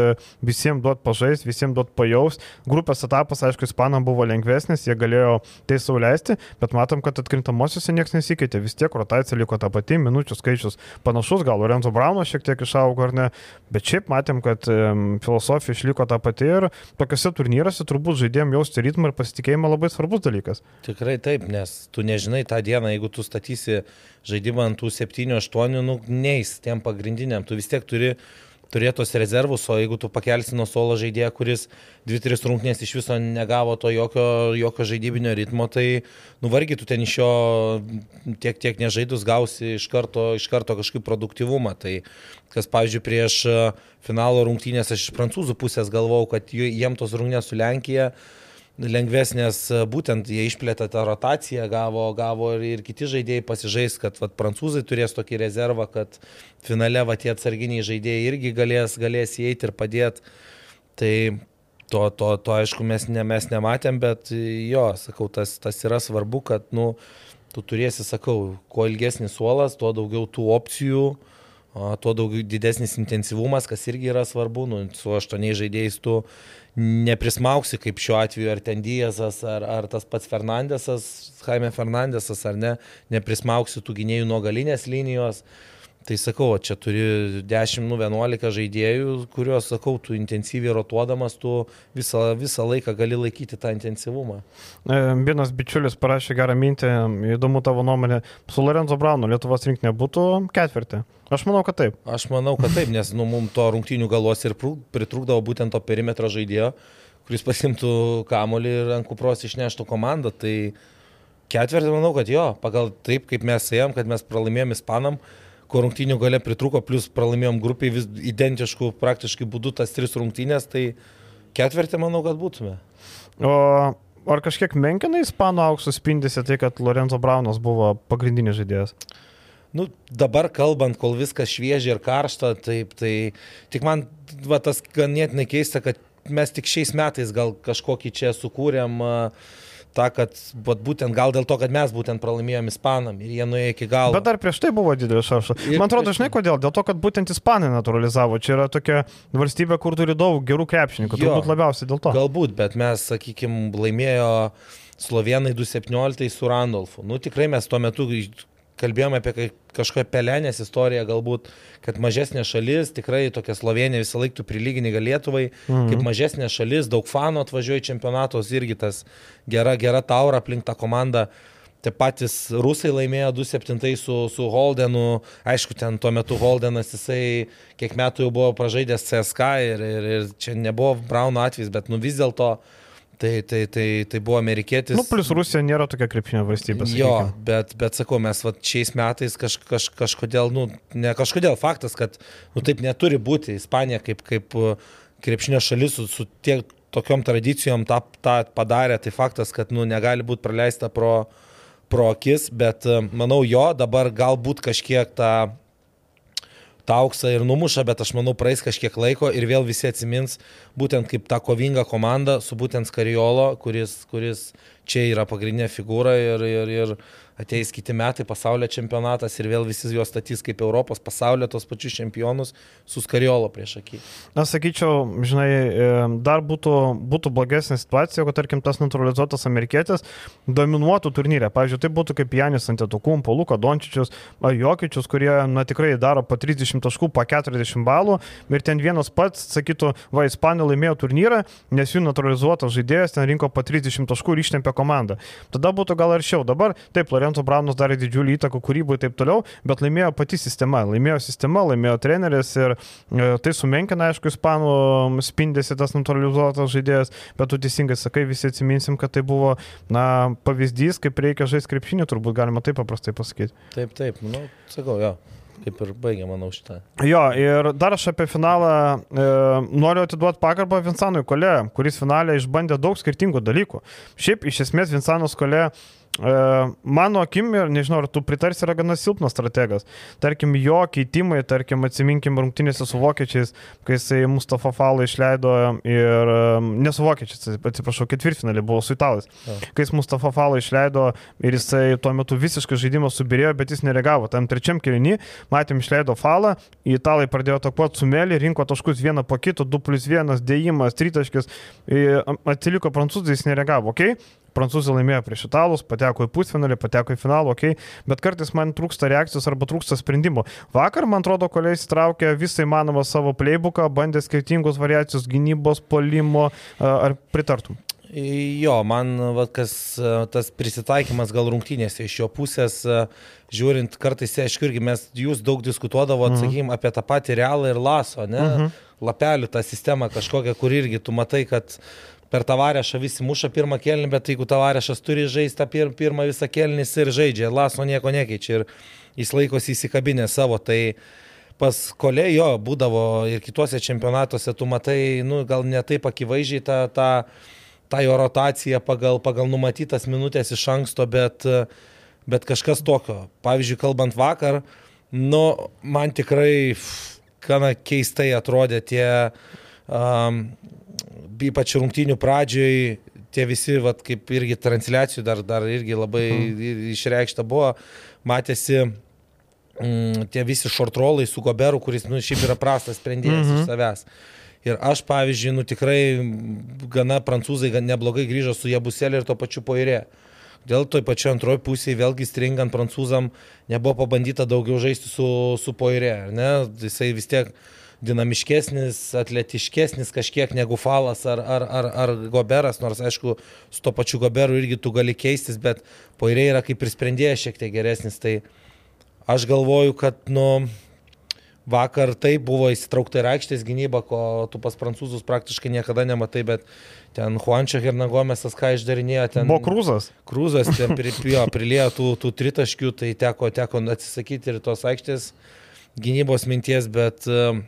visiems duot pažais, visiems duot pajaus. Grupės etapas, aišku, ispanam buvo lengvesnis, jie galėjo tai sauliaisti, bet matom, kad atkrintamosiose niekas nesikeitė. Vis tiek rotacija liko ta pati, minučių skaičius panašus, gal Lorenzo Brauno šiek tiek išaugo ar ne, bet šiaip matėm, kad filosofija išliko ta pati ir tokiuose turnyruose turbūt žaidėjim jausti ritmą ir pasitikėjimą labai svarbus dalykas. Tikrai taip, nes tu nežinai tą dieną, jeigu tu statysi žaidimą ant tų 7-8, nu, neis tiem pagrindiniam, tu vis tiek turi turėtos rezervus, o jeigu tu pakelsi nuo solo žaidėją, kuris 2-3 rungtynės iš viso negavo to jokio, jokio žaidybinio ritmo, tai nuvargi tu ten iš jo tiek, tiek nežaidus gausi iš karto, iš karto kažkaip produktivumą. Tai kas, pavyzdžiui, prieš finalo rungtynės aš iš prancūzų pusės galvau, kad jiem tos rungtynės su Lenkija lengvesnės, būtent jie išplėtė tą rotaciją, gavo, gavo ir, ir kiti žaidėjai pasižais, kad vat, prancūzai turės tokį rezervą, kad finale vat, tie atsarginiai žaidėjai irgi galės, galės įeiti ir padėti. Tai to, to, to aišku mes, ne, mes nematėm, bet jo, sakau, tas, tas yra svarbu, kad nu, tu turėsi, sakau, kuo ilgesnis suolas, tuo daugiau tų opcijų, tuo daugiau didesnis intensyvumas, kas irgi yra svarbu, nu, su aštuoniais žaidėjais tu neprismauksi, kaip šiuo atveju ar ten Diezas, ar, ar tas pats Fernandesas, Jaime Fernandesas, ar ne, neprismauksi tų gynėjų nuo galinės linijos. Tai sakau, čia turi 10, nu 11 žaidėjų, kuriuos, sakau, tu intensyviai rotuodamas, tu visą, visą laiką gali laikyti tą intensyvumą. E, vienas bičiulis parašė gerą mintį, įdomu tavo nuomonė, su Lorenzo Braunu Lietuvos rinkinė būtų ketvirtį. Aš manau, kad taip. Aš manau, kad taip, nes nu, mums to rungtynių galos ir pritrūkdavo būtent to perimetro žaidėjo, kuris pasimtų kamolį ir ant kupros išneštų komandą. Tai ketvirtį manau, kad jo, pagal taip, kaip mes ėjom, kad mes pralaimėjom Ispanam ko rungtynių gale pritruko, plus pralaimėjom grupiai vis identiškų praktiškai būdų tas tris rungtynės, tai ketvirtį manau, kad būtume. O ar kažkiek menkina ispanų auksus spindėsi tai, kad Lorenzo Braunas buvo pagrindinis žaidėjas? Nu, dabar kalbant, kol viskas šviežia ir karšta, taip, tai tik man va, tas ganėtinai keista, kad mes tik šiais metais gal kažkokį čia sukūrėm uh, tą, kad vat, būtent gal dėl to, kad mes būtent pralaimėjom Ispanam ir jie nuėjo iki galo. Bet dar prieš tai buvo didelis šaršas. Man atrodo, žinai kodėl? Dėl to, kad būtent Ispanai naturalizavo. Čia yra tokia valstybė, kur turi daug gerų krepšininkų. Turbūt labiausiai dėl to. Galbūt, bet mes, sakykime, laimėjo Slovenai 2.17 su Randolfu. Nu tikrai mes tuo metu kalbėjome apie kažkokią pelenės istoriją, galbūt, kad mažesnė šalis, tikrai tokia Slovenija visą laiką prilyginį gal Lietuvai, mhm. kaip mažesnė šalis, daug fanų atvažiuoja į čempionatos, irgi tas gera, gera taura aplink tą komandą. Tie patys rusai laimėjo 2-7 su, su Holdenu, aišku, ten tuo metu Holdenas, jisai kiek metų jau buvo pražaidęs CSK ir, ir, ir čia nebuvo Brauno atvejs, bet nu vis dėlto uh, Tai, tai, tai, tai buvo amerikietis. Nu, plus Rusija nėra tokia krepšinio valstybė. Sakykim. Jo, bet, bet sakau, mes va, šiais metais kaž, kaž, kažkodėl, nu, ne kažkodėl faktas, kad nu, taip neturi būti. Ispanija kaip, kaip uh, krepšinio šalis su, su tiek tokiom tradicijom tą, tą padarė, tai faktas, kad nu, negali būti praleista pro, pro akis, bet uh, manau jo dabar galbūt kažkiek tą tą auksą ir numuša, bet aš manau praeis kažkiek laiko ir vėl visi atsimins būtent kaip tą kovingą komandą su būtent Skariolo, kuris, kuris čia yra pagrindinė figūra ir, ir, ir ateis kiti metai, pasaulio čempionatas ir vėl visi juos statys kaip Europos pasaulio tos pačius čempionus su Skariolo prieš akį. Na, sakyčiau, žinai, e, dar būtų, būtų blogesnė situacija, jeigu, tarkim, tas naturalizuotas amerikietis dominuotų turnyrę. Pavyzdžiui, tai būtų kaip Janis Antetokumpo, Luka Dončičius, Jokičius, kurie, na, tikrai daro po 30 taškų, po 40 balų ir ten vienas pats sakytų, va, Ispanija laimėjo turnyrą, nes jų naturalizuotas žaidėjas ten rinko po 30 taškų ir ištempė komanda. Tada būtų gal aršiau. Dabar, taip, Lorenzo Braunas darė didžiulį įtaką kūrybai ir taip toliau, bet laimėjo pati sistema. Laimėjo sistema, laimėjo treneris ir e, tai sumenkina, aišku, ispanų spindėsi tas naturalizuotas žaidėjas, bet tu teisingai sakai, visi atsiminsim, kad tai buvo, na, pavyzdys, kaip reikia žaisti krepšinį, turbūt galima taip paprastai pasakyti. Taip, taip, nu, sakau, jo kaip ir baigė, manau, šitą. Jo, ir dar aš apie finalą e, noriu atiduoti pagarbą Vinsanui Kole, kuris finale išbandė daug skirtingų dalykų. Šiaip iš esmės Vinsanas Kole E, mano akim ir nežinau, ar tu pritarsi, yra gana silpnas strategas. Tarkim, jo keitimai, tarkim, atsiminkim rungtynėse su vokiečiais, kai jisai Mustafa Falą išleido ir e, ne su vokiečiais, atsiprašau, ketvirtfinalį buvo su italais. Ja. Kai jis Mustafa Falą išleido ir jisai tuo metu visiškai žaidimą subirėjo, bet jis nereagavo. Tam trečiam kilinį, matėm, išleido Falą, italai pradėjo atakuoti sumelį, rinko taškus vieną po kito, 2 plus 1, dėjimas, tritaškis, atsiliko prancūzai, jis nereagavo, okei? Okay? Prancūzai laimėjo prieš italus, pateko į pusfinalį, pateko į finalą, ok, bet kartais man trūksta reakcijos arba trūksta sprendimų. Vakar, man atrodo, kolegai įsitraukė visą įmanomą savo playbooką, bandė skirtingus variacijos gynybos, polimo, ar pritartum? Jo, man va, kas tas prisitaikymas gal rungtynėse iš jo pusės, žiūrint, kartais, aišku, irgi mes, jūs daug diskutuodavo, mhm. sakykime, apie tą patį realą ir laso, ne? Mhm. Lapelių tą sistemą kažkokią, kur irgi tu matai, kad per tavarešą visi muša pirmą kelnį, bet jeigu tavarešas turi žaisti tą pir, pirmą visą kelnį, jis ir žaidžia, laso nieko nekeičia ir jis laikosi įsikabinę savo. Tai pas kolėjo būdavo ir kituose čempionatuose, tu matai, nu, gal ne taip akivaizdžiai tą, tą, tą jo rotaciją pagal, pagal numatytas minutės iš anksto, bet, bet kažkas tokio. Pavyzdžiui, kalbant vakar, nu, man tikrai gana keistai atrodė tie um, ypač rungtynių pradžioj, tie visi, vat, kaip irgi transliacijų dar, dar irgi labai mhm. išreikšta buvo, matėsi mm, tie visi šortrolai su Goberu, kuris, nu, šiaip yra prastas sprendimas mhm. iš savęs. Ir aš, pavyzdžiui, nu tikrai gana prancūzai gan neblogai grįžo su Jabuselė ir to pačiu poirė. Dėl toj pačioj antroji pusėje, vėlgi stringant prancūzam, nebuvo pabandyta daugiau žaisti su, su poirė, ne? Jisai vis tiek dinamiškesnis, atletiškesnis kažkiek negu Falas ar, ar, ar, ar Goberas, nors aišku, su to pačiu Goberu irgi tu gali keistis, bet poirė yra kaip ir sprendėjas šiek tiek geresnis. Tai aš galvoju, kad nu, vakar tai buvo įsitraukta ir aikštės gynyba, ko tu pas prancūzus praktiškai niekada nematai, bet ten Juančio Hernagomesas ką išdarinėjo. Ten, buvo krūzas. Krūzas, ten pri, jo, prilėjo tų, tų tritaškių, tai teko, teko atsisakyti ir tos aikštės gynybos minties, bet uh,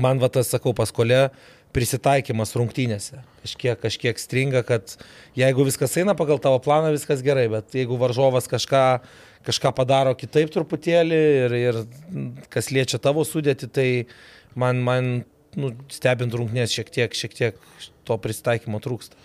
man va tas, sakau, paskolė prisitaikymas rungtynėse. Kažkiek, kažkiek stringa, kad jeigu viskas eina pagal tavo planą, viskas gerai, bet jeigu varžovas kažką, kažką padaro kitaip truputėlį ir, ir kas liečia tavo sudėti, tai man, man nu, stebint rungtynės šiek tiek, šiek tiek to pristaikymo trūksta.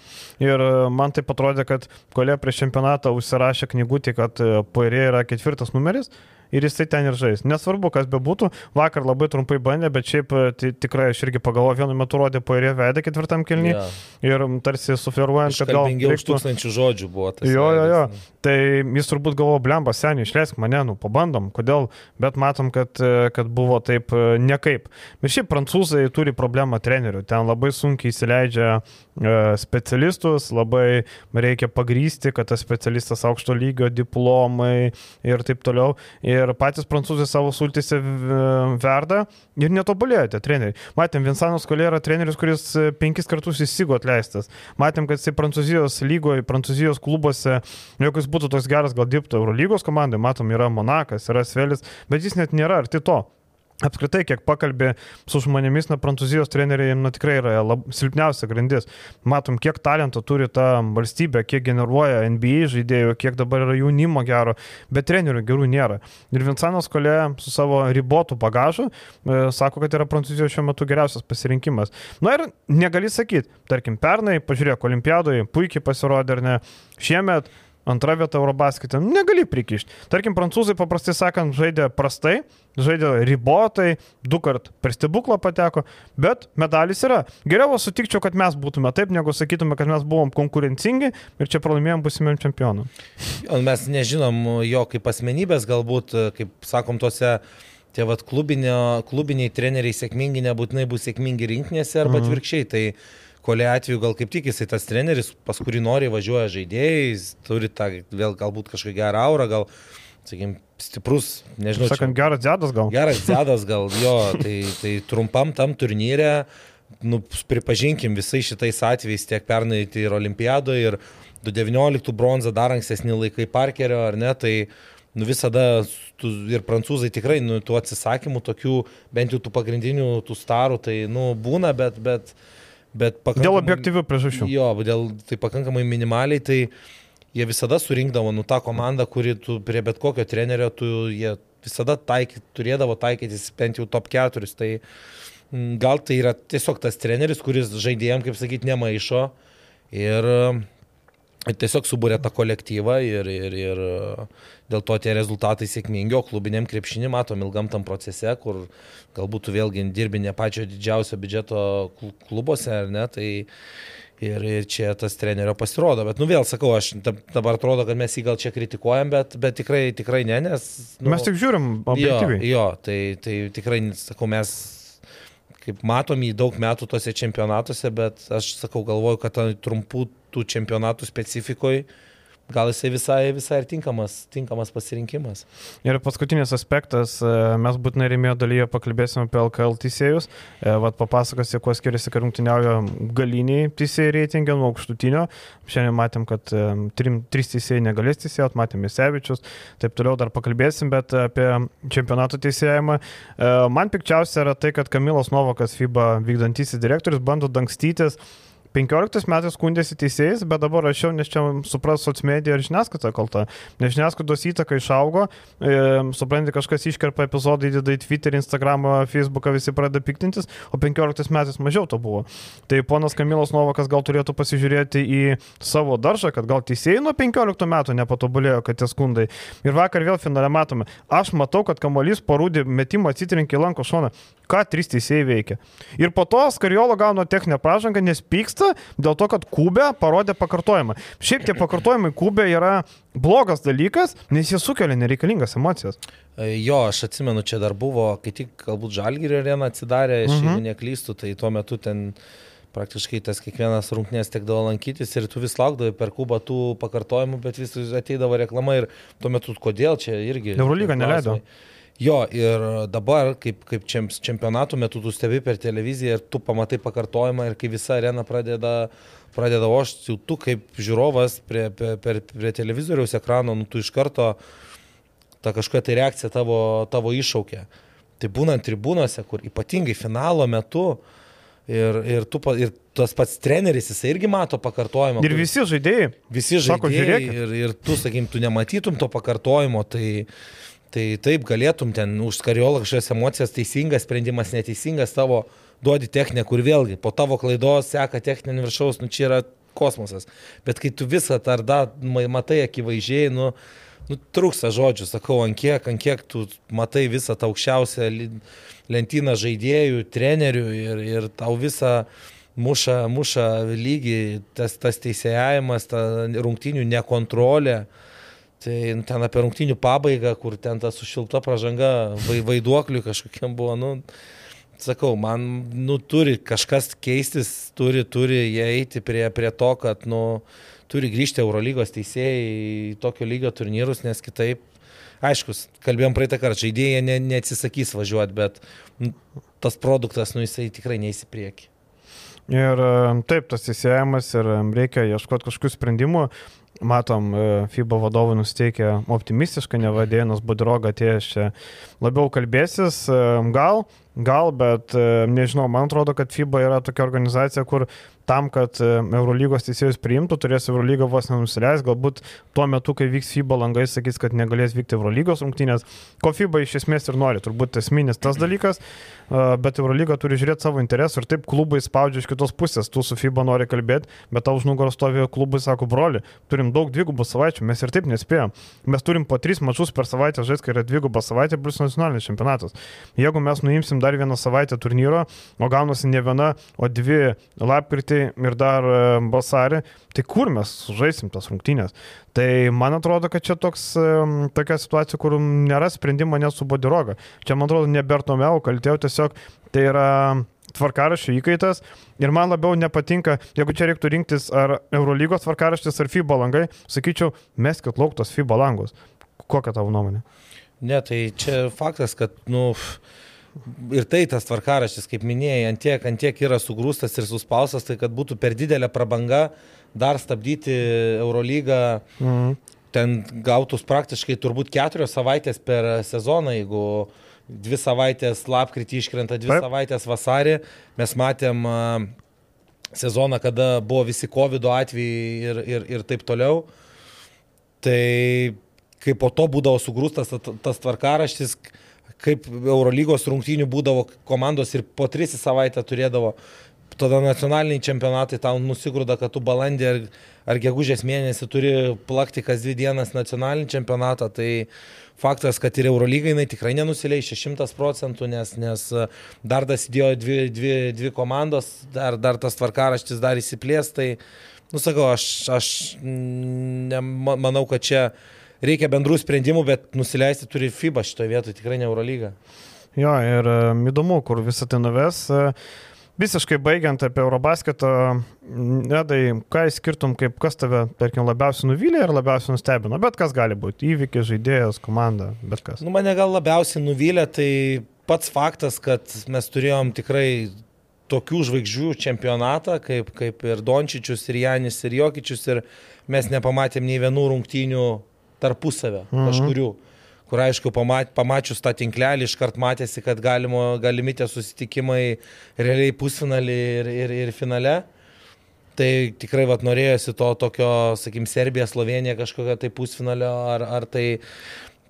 Ir e, man tai atrodė, kad kolė prieš čempionatą užsirašė knygutį, kad e, Poirė yra ketvirtas numeris ir jisai ten ir žais. Nesvarbu, kas bebūtų, vakar labai trumpai bandė, bet šiaip tai, tikrai aš irgi pagalvojau, vienu metu rodė poirė veidą ketvirtam kilnį ja. ir tarsi sufleruojant, kad gal... Reiktų... tūkstančių žodžių buvo tas. Jo, jo, jo. Nu. Tai jis turbūt galvojo, blemba, seniai, išleisk mane, nu, pabandom, kodėl, bet matom, kad, kad buvo taip e, nekaip. Bet šiaip prancūzai turi problemą trenerių, ten labai sunkiai įsileidžia e, specialistus, labai reikia pagrysti, kad tas specialistas aukšto lygio diplomai ir taip toliau. Ir patys prancūzai savo sultise verda ir netobulėjo tie treneriai. Matėm, Vinsanas Kolė yra treneris, kuris e, penkis kartus įsigo atleistas. Matėm, kad jisai Prancūzijos lygoje, Prancūzijos klubuose, jeigu jis būtų toks geras, gal dirbtų Eurolygos komandai, matom, yra Monakas, yra Svelis, bet jis net nėra arti to. Apskritai, kiek pakalbė su žmonėmis, na, prancūzijos treneriai, na, tikrai yra lab, silpniausia grandis. Matom, kiek talento turi ta valstybė, kiek generuoja NBA žaidėjų, kiek dabar yra jaunimo gero, bet trenerių gerų nėra. Ir Vincentas Kolė su savo ribotų bagažu e, sako, kad yra prancūzijos šiuo metu geriausias pasirinkimas. Na ir negali sakyti, tarkim, pernai, pažiūrėk, olimpiadoje puikiai pasirodė, ar ne, šiemet Antra vieta Eurobasketė. Negali prikišti. Tarkim, prancūzai paprastai sakant žaidė prastai, žaidė ribotai, du kart per stebuklą pateko, bet medalis yra. Geriau sutikčiau, kad mes būtume taip, negu sakytume, kad mes buvom konkurencingi ir čia pralaimėjom busimėm čempionų. Mes nežinom jo kaip asmenybės, galbūt, kaip sakom, tose tie vat klubinio, klubiniai treneriai sėkmingi nebūtinai bus sėkmingi rinkinėse arba mhm. atvirkščiai. Tai kolė atveju gal kaip tik jisai tas treneris, pas kurį nori važiuoja žaidėjai, turi tą vėl galbūt kažkokią gerą aurą, gal, sakykim, stiprus, nežinau. Sakant, geras dėdas gal. Geras dėdas gal, jo, tai, tai trumpam tam turnyre, nu, pripažinkim, visais šitais atvejais tiek pernai tai ir olimpiadoje, ir 2019 bronzą dar ankstesni laikai Parkerio, ar ne, tai nu, visada tu, ir prancūzai tikrai, nu, tų atsisakymų, tokių, bent jau tų pagrindinių, tų starų, tai, nu, būna, bet, bet, bet Dėl objektyvių priežasčių. Jo, dėl tai pakankamai minimaliai, tai jie visada surinkdavo, nu, tą komandą, kuri tu prie bet kokio trenerio, tu, jie visada taiky, turėdavo taikytis bent jau top 4, tai mm, gal tai yra tiesiog tas treneris, kuris žaidėjim, kaip sakyti, nemaišo ir tiesiog subūrė tą kolektyvą ir, ir, ir dėl to tie rezultatai sėkmingi, o klubiniam krepšinį matom ilgam tam procese, kur galbūt vėlgi dirbi ne pačio didžiausio biudžeto klubuose, ar ne, tai ir, ir čia tas trenerio pasirodo. Bet, nu vėl sakau, aš dabar atrodo, kad mes jį gal čia kritikuojam, bet, bet tikrai, tikrai ne, nes... Nu, mes tik žiūrim, objektyviai. Jo, jo tai, tai tikrai, sakau, mes kaip matom jį daug metų tose čempionatuose, bet aš sakau, galvoju, kad trumpų tų čempionatų specifikoje gal jisai visai, visai ir tinkamas, tinkamas pasirinkimas. Ir paskutinis aspektas, e, mes būtinai rėmėjo dalyje pakalbėsime apie LKL teisėjus. E, vat papasakosi, kuo skiriasi, kad rungtyniauja galiniai teisėjai reitingė nuo aukštutinio. Šiandien matėm, kad e, trim, trys teisėjai negalės teisėjot, matėm Misevičius, taip toliau dar pakalbėsim, bet apie čempionato teisėjimą. Man pikčiausia yra tai, kad Kamilas Novakas, FIBA vykdantysis direktorius, bando dangstytis 15 metais skundėsi teisėjais, bet dabar rašiau, nes čia supras socmedija ir žiniasklaida kalta. Nes žiniasklaidos įtaka išaugo, e, supranti, kažkas iškerpa epizodą, įdeda į Twitter, Instagram, Facebooką, visi pradeda piktintis, o 15 metais mažiau to buvo. Tai ponas Kamilas Novakas gal turėtų pasižiūrėti į savo daržą, kad gal teisėjai nuo 15 metų nepatobulėjo, kad tie skundai. Ir vakar vėl finale matome. Aš matau, kad kamuolys parūdė metimą atsitrinkė lanko šoną. Ką trys teisėjai veikia. Ir po to Skariolo gauna techninę pražangą, nes pyksta keista dėl to, kad Kubė parodė pakartojimą. Šiaip tie pakartojimai Kubė yra blogas dalykas, nes jie sukelia nereikalingas emocijas. E, jo, aš atsimenu, čia dar buvo, kai tik galbūt Žalgirio arena atsidarė, aš mhm. jeigu neklystu, tai tuo metu ten praktiškai tas kiekvienas rungtynės tekdavo lankytis ir tu vis laukdavai per kubą tų pakartojimų, bet vis ateidavo reklama ir tuo metu kodėl čia irgi. Eurolyga neleido. Klausimai. Jo, ir dabar, kaip, kaip čempionatų metu tu stebi per televiziją ir tu pamatai pakartojimą ir kai visa arena pradeda, pradeda ošti, jau tu kaip žiūrovas prie, prie, prie, prie televizoriaus ekrano, nu, tu iš karto ta kažkokia tai reakcija tavo, tavo iššaukia. Tai būnant tribūnose, kur ypatingai finalo metu ir, ir, tu, ir tas pats treneris, jisai irgi mato pakartojimą. Ir visi žaidėjai. Visi žaidėjai. Sako, žiūrėk. Ir, ir tu, sakykim, tu nematytum to pakartojimo, tai... Tai taip galėtum ten už skariolą kažkokias emocijas, teisingas sprendimas, neteisingas tavo duodi techninę, kur vėlgi po tavo klaidos seka techninį viršaus, nu čia yra kosmosas. Bet kai tu visą tą dar matai akivaizdžiai, nu, nu trūksta žodžių, sakau, ant kiek, ant kiek tu matai visą tą aukščiausią lentyną žaidėjų, trenerių ir, ir tau visą muša, muša lygį, tas, tas teisėjavimas, ta rungtinių nekontrolė. Tai ten apie rungtinių pabaigą, kur ten ta sušilta pažanga vaiduokliui kažkokiam buvo, nu, sakau, man, nu, turi kažkas keistis, turi, turi jie eiti prie, prie to, kad, nu, turi grįžti Eurolygos teisėjai į tokio lygio turnyrus, nes kitaip, aišku, kalbėjom praeitą kartą, žaidėjai ne, neatsisakys važiuoti, bet nu, tas produktas, nu, jisai tikrai neįsiprieki. Ir taip, tas įsėjimas ir reikia ieškoti kažkokių sprendimų. Matom, e, FIBA vadovai nusteikia optimistiškai, nevadėnas Budroga atėjęs čia labiau kalbėsis, e, gal, gal, bet e, nežinau, man atrodo, kad FIBA yra tokia organizacija, kur tam, kad e, Eurolygos teisėjus priimtų, turės Eurolyga vos nenusileis, galbūt tuo metu, kai vyks FIBA langai, sakys, kad negalės vykti Eurolygos rungtynės, ko FIBA iš esmės ir nori, turbūt esminis tas dalykas, e, bet Eurolyga turi žiūrėti savo interesų ir taip klubai spaudžia iš kitos pusės, tu su FIBA nori kalbėti, bet tau už nugaros stovėjo klubai, sako, broli, turim daug dvigubų savaičių, mes ir taip nespėjom, mes turim po tris mačius per savaitę žaisti, kai yra dviguba savaitė, bus nacionalinis čempionatas. Jeigu mes nuimsim dar vieną savaitę turnyro, o gaunasi ne viena, o dvi lapkritį, ir dar e, vasarį, tai kur mes žaisim tas rungtynės? Tai man atrodo, kad čia toks, e, tokia situacija, kur nėra sprendimo net su Bodiroga. Čia, man atrodo, ne Bertomeu kaltėjau, tiesiog tai yra tvarkaraščio įkaitas ir man labiau nepatinka, jeigu čia reiktų rinktis ar Eurolygos tvarkaraštis ar FIBA langai, sakyčiau, meskit lauktos FIBA langus. Kokia tavo nuomonė? Ne, tai čia faktas, kad, nu, ir tai tas tvarkaraštis, kaip minėjai, antiek, antiek yra sugrūstas ir suspaustas, tai kad būtų per didelė prabanga dar stabdyti Eurolygą. Mhm. Ten gautus praktiškai turbūt keturios savaitės per sezoną, jeigu dvi savaitės lapkritį iškrenta, dvi Taip. savaitės vasarį. Mes matėm sezoną, kada buvo visi COVID atvejai ir, ir, ir taip toliau. Tai kai po to būdavo sugrūstas tas tvarkaraštis, kaip Eurolygos rungtynių būdavo komandos ir po tris į savaitę turėdavo. Tada nacionaliniai čempionatai tau nusigrūda, kad tu balandį ar, ar gegužės mėnesį turi plakti kas dvi dienas nacionalinį čempionatą. Tai faktas, kad ir Eurolygai jinai tikrai nenusileis 100 procentų, nes, nes dar dasidėjo dvi, dvi, dvi komandos, dar, dar tas tvarkaraštis dar įsiplės. Tai, nusakau, aš, aš ne, manau, kad čia reikia bendrų sprendimų, bet nusileisti turi FIBA šitoje vietoje, tikrai ne Eurolyga. Jo, ir įdomu, kur visą tai nuves. E, visiškai baigiant apie Eurobasketą, Edai, ką įskirtum, kaip kas tave, tarkim, labiausiai nuvylė ir labiausiai nustebino, bet kas gali būti, įvykis, žaidėjas, komanda, bet kas. Nu, mane gal labiausiai nuvylė, tai pats faktas, kad mes turėjom tikrai tokių žvaigždžių čempionatą, kaip, kaip ir Dončičius, ir Janis, ir Jokičius, ir mes nepamatėm nei vienų rungtynių tarpusavę mhm. kažkurių. Kur aišku, pamat, pamačius tą tinklelį, iškart matėsi, kad galimo, galimi tie susitikimai realiai pusfinalį ir, ir, ir finale. Tai tikrai vat, norėjosi to tokio, sakykim, Serbija, Slovenija kažkokio tai pusfinalio, ar, ar tai,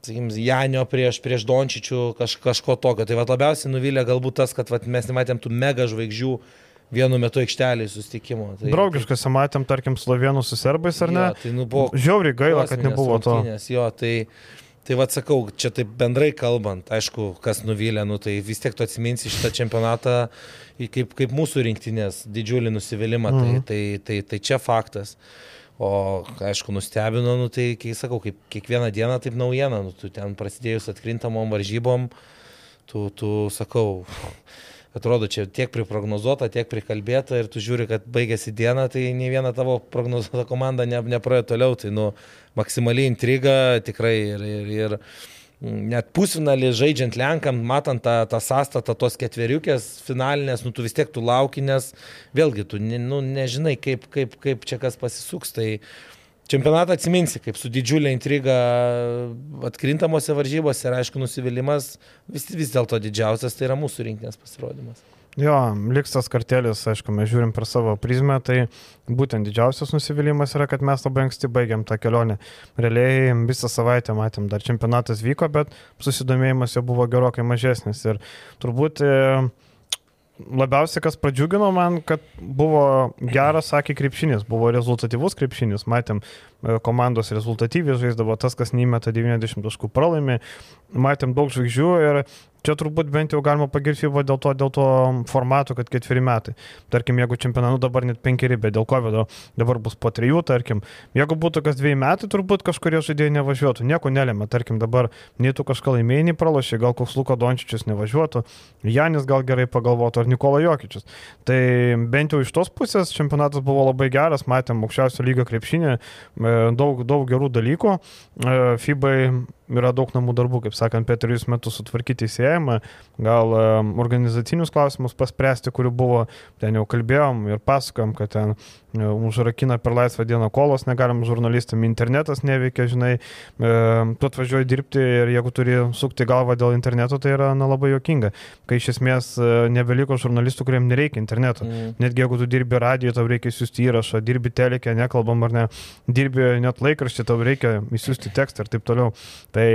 sakykim, Janio prieš, prieš Dončičių kaž, kažko tokio. Tai vat, labiausiai nuvylė galbūt tas, kad vat, mes nematėm tų mega žvaigždžių vienu metu aikštelį susitikimo. Tai, Draugiškas, matėm, tarkim, slovenų su serbais, ar ne? Jo, tai, nu, buvo Žiauriai gaila, kad nebuvo to. Jo, tai, tai vad sakau, čia taip bendrai kalbant, aišku, kas nuvylė, nu, tai vis tiek tu atsiminsi šitą čempionatą kaip, kaip mūsų rinktinės didžiulį nusivylimą, tai, mhm. tai, tai, tai, tai čia faktas. O, aišku, nustebino, nu, tai, kai sakau, kaip kiekvieną dieną taip naujiena, nu, tu ten prasidėjus atkrintamom varžybom, tu, tu sakau, atrodo čia tiek priprognozuota, tiek prikalbėta ir tu žiūri, kad baigėsi diena, tai nei viena tavo prognozuota komanda ne, nepraėjo toliau, tai nu, maksimaliai intriga tikrai ir, ir, ir net pusfinalį žaidžiant Lenkam, matant tą, tą sąstatą tos ketveriukės finalinės, nu tu vis tiek tu lauki, nes vėlgi tu nu, nežinai, kaip, kaip, kaip čia kas pasisuks. Tai, Čempionatą atsiminsi, kaip su didžiulė intriga atkrintamose varžybose ir aišku nusivylimas vis, vis dėlto didžiausias tai yra mūsų rinkinės pasirodymas. Jo, liks tas kartelis, aišku, mes žiūrim per savo prizmę, tai būtent didžiausias nusivylimas yra, kad mes labai anksti baigiam tą kelionę. Realiai visą savaitę matėm, dar čempionatas vyko, bet susidomėjimas jau buvo gerokai mažesnis. Ir turbūt e, labiausiai kas pradžiugino man, kad buvo geras, sakė, krepšinis, buvo rezultatyvus krepšinis, matėm, e, komandos rezultatyviai žaisdavo, tas, kas neįmeta 90 taškų pralaimi, matėm daug žvaigždžių ir Čia turbūt bent jau galima pagirti FIBA dėl to, dėl to formato, kad ketveri metai. Tarkim, jeigu čempionatu dabar net penkeri, bet dėl COVID dabar bus po trijų, tarkim. Jeigu būtų kas dviejų metų, turbūt kažkurie žaidėjai nevažiuotų. Nieko nelėmė. Tarkim, dabar nei tu kažką laimėjai, nei pralošė, gal koks Luko Dončičius nevažiuotų, Janis gal gerai pagalvotų, ar Nikola Jokičius. Tai bent jau iš tos pusės čempionatas buvo labai geras, matėm aukščiausio lygio krepšinį, e, daug, daug gerų dalykų. E, FIBA yra daug namų darbų, kaip sakant, per trijus metus sutvarkyti įsėjimą, gal organizacinius klausimus paspręsti, kurių buvo, ten jau kalbėjom ir pasakojom, kad ten užrakina per laisvą dieną kolos, negalim žurnalistam, internetas neveikia, žinai, e, tu atvažiuoji dirbti ir jeigu turi sukti galvą dėl interneto, tai yra na, labai jokinga, kai iš esmės e, nebeliko žurnalistų, kuriems nereikia interneto. Mm. Netgi jeigu tu dirbi radiją, tau reikia siūsti įrašą, dirbi telekę, nekalbam ar ne, dirbi net laikraštį, tau reikia įsiųsti tekstą ir taip toliau. Tai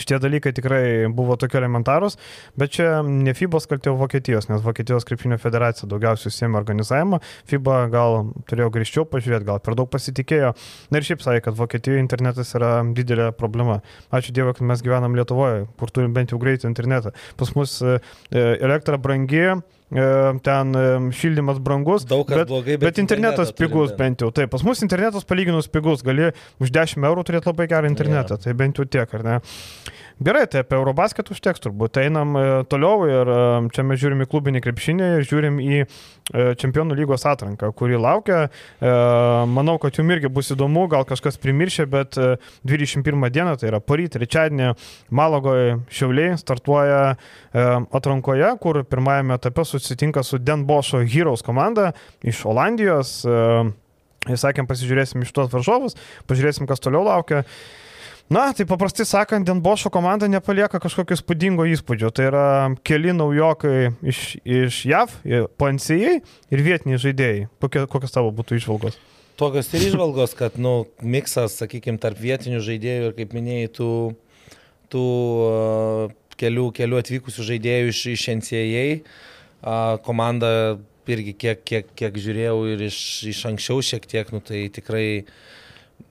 Šitie dalykai tikrai buvo tokie elementarūs, bet čia ne FIBA kaltė Vokietijos, nes Vokietijos krepšinio federacija daugiausiai užsiemė organizavimą, FIBA gal turėjo grįžčiau pažiūrėti, gal per daug pasitikėjo. Na ir šiaip sakė, kad Vokietijoje internetas yra didelė problema. Ačiū Dievui, kad mes gyvenam Lietuvoje, kur turim bent jau greitą internetą. Pas mus e, e, elektra brangi, ten šildymas brangus. Daug kas bet, blogai, bet, bet internetas pigus turim. bent jau. Taip, pas mus internetas palyginus pigus, gali už 10 eurų turėti labai gerą internetą, yeah. tai bent jau tiek, ar ne? Gerai, tai apie Eurobasket užteks turbūt. Einam e, toliau ir e, čia mes žiūrim į klubinį krepšinį ir žiūrim į e, Čempionų lygos atranką, kuri laukia. Manau, kad jums irgi bus įdomu, gal kažkas primiršė, bet 21 dieną, tai yra poryt, trečiadienį, Malagoje Šiauliai startuoja atrankoje, kur pirmajame etape susitinka su Denbošo Heroes komanda iš Olandijos. Sakėm, pasižiūrėsim iš tuos varžovus, pažiūrėsim, kas toliau laukia. Na, tai paprastai sakant, Denbošo komanda nepalieka kažkokio spūdingo įspūdžio. Tai yra keli naujokai iš, iš JAV, PNCA ir vietiniai žaidėjai. Kokie, kokios tavo būtų išvalgos? Tokios ir išvalgos, kad, nu, miksas, sakykime, tarp vietinių žaidėjų ir, kaip minėjai, tų, tų uh, kelių, kelių atvykusių žaidėjų iš, iš NCAA. Uh, komanda irgi kiek, kiek, kiek žiūrėjau ir iš, iš anksčiau šiek tiek, nu, tai tikrai uh,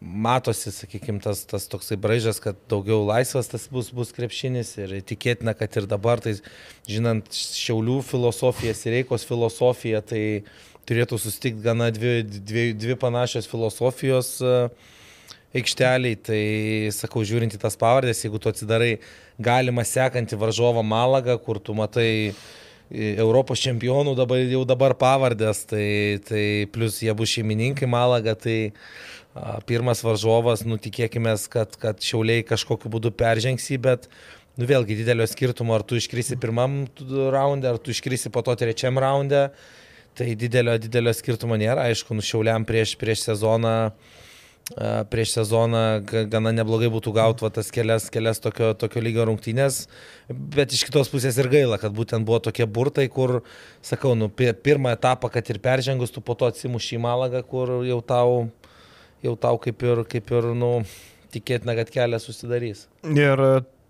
matosi, sakykime, tas, tas toksai braižas, kad daugiau laisvas tas bus, bus krepšinis ir tikėtina, kad ir dabar, tai žinant Šiaulių filosofijas ir Reikos filosofiją, tai turėtų susitikti gana dvi, dvi, dvi panašios filosofijos aikšteliai. Tai sakau, žiūrint į tas pavardės, jeigu tu atsidarai galima sekantį varžovą Malagą, kur tu matai Europos čempionų dabar, jau dabar pavardės, tai, tai plus jie bus šeimininkai Malaga, tai pirmas varžovas, nu tikėkime, kad, kad šiauliai kažkokiu būdu peržengsi, bet nu vėlgi didelio skirtumo, ar tu iškrisi pirmam raunde, ar tu iškrisi po to trečiam raunde, tai didelio, didelio skirtumo nėra, aišku, nu šiauliam prieš, prieš sezoną prieš sezoną gana neblogai būtų gauti tas kelias, kelias tokio, tokio lygio rungtynės, bet iš kitos pusės ir gaila, kad būtent buvo tokie burtai, kur, sakau, nu, pirmą etapą, kad ir peržengus, tu po to atsimuši į Malagą, kur jau tau jau tau kaip ir, kaip ir nu, tikėtina, kad kelias susidarys. Ir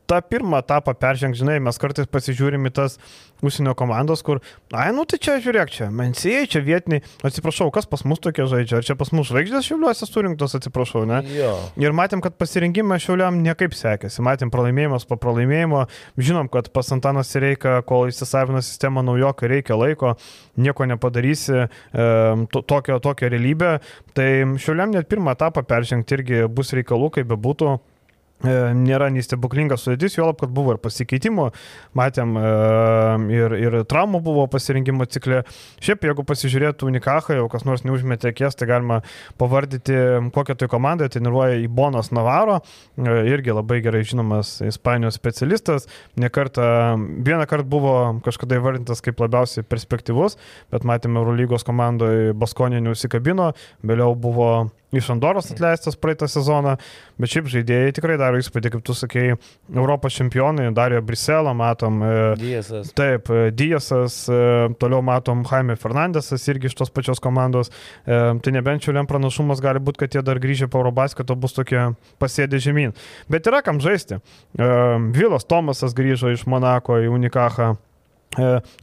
tą pirmą etapą peržengti, žinai, mes kartais pasižiūrim į tas užsienio komandos, kur, ai, nu tai čia žiūrėk, čia mensėjai, čia vietiniai, atsiprašau, kas pas mus tokie žaidžia, ar čia pas mus žvaigždės šiuliuose surinktos, atsiprašau, ne? Jo. Ir matėm, kad pasirinkimas šiuliam niekaip sekėsi, matėm pralaimėjimas po pralaimėjimo, žinom, kad pas Antanas reikia, kol įsisavina sistema naujokai, reikia laiko, nieko nepadarysi, e, to, tokio, tokią realybę, tai šiuliam net pirmą etapą peržengti irgi bus reikalų, kaip bebūtų. Nėra nei stebuklingas sudėtis, jo lab, kad buvo ir pasikeitimų, matėm ir, ir traumų buvo pasirinkimo cikle. Šiaip, jeigu pasižiūrėtų Unikachą, jau kas nors neužmetė akės, tai galima pavardyti, kokią tai komandą treniruoja Ibonas Navaro, irgi labai gerai žinomas Ispanijos specialistas, nekartą, vieną kartą buvo kažkada įvardintas kaip labiausiai perspektyvus, bet matėme Eurolygos komandoje Baskonė neusikabino, vėliau buvo iš Andoros atleistas praeitą sezoną, bet šiaip žaidėjai tikrai daro įspūdį, kaip tu sakei, Europos čempionai, Dario Briselą matom. E, Diesas. Taip, e, Diesas, e, toliau matom Jaime Fernandesas irgi iš tos pačios komandos. Tai nebent čiuliam pranašumas gali būti, kad jie dar grįžę po Eurobasketo bus tokie pasėdė žemyn. Bet yra kam žaisti. Vilas Tomasas grįžo iš Monako į Unikachą.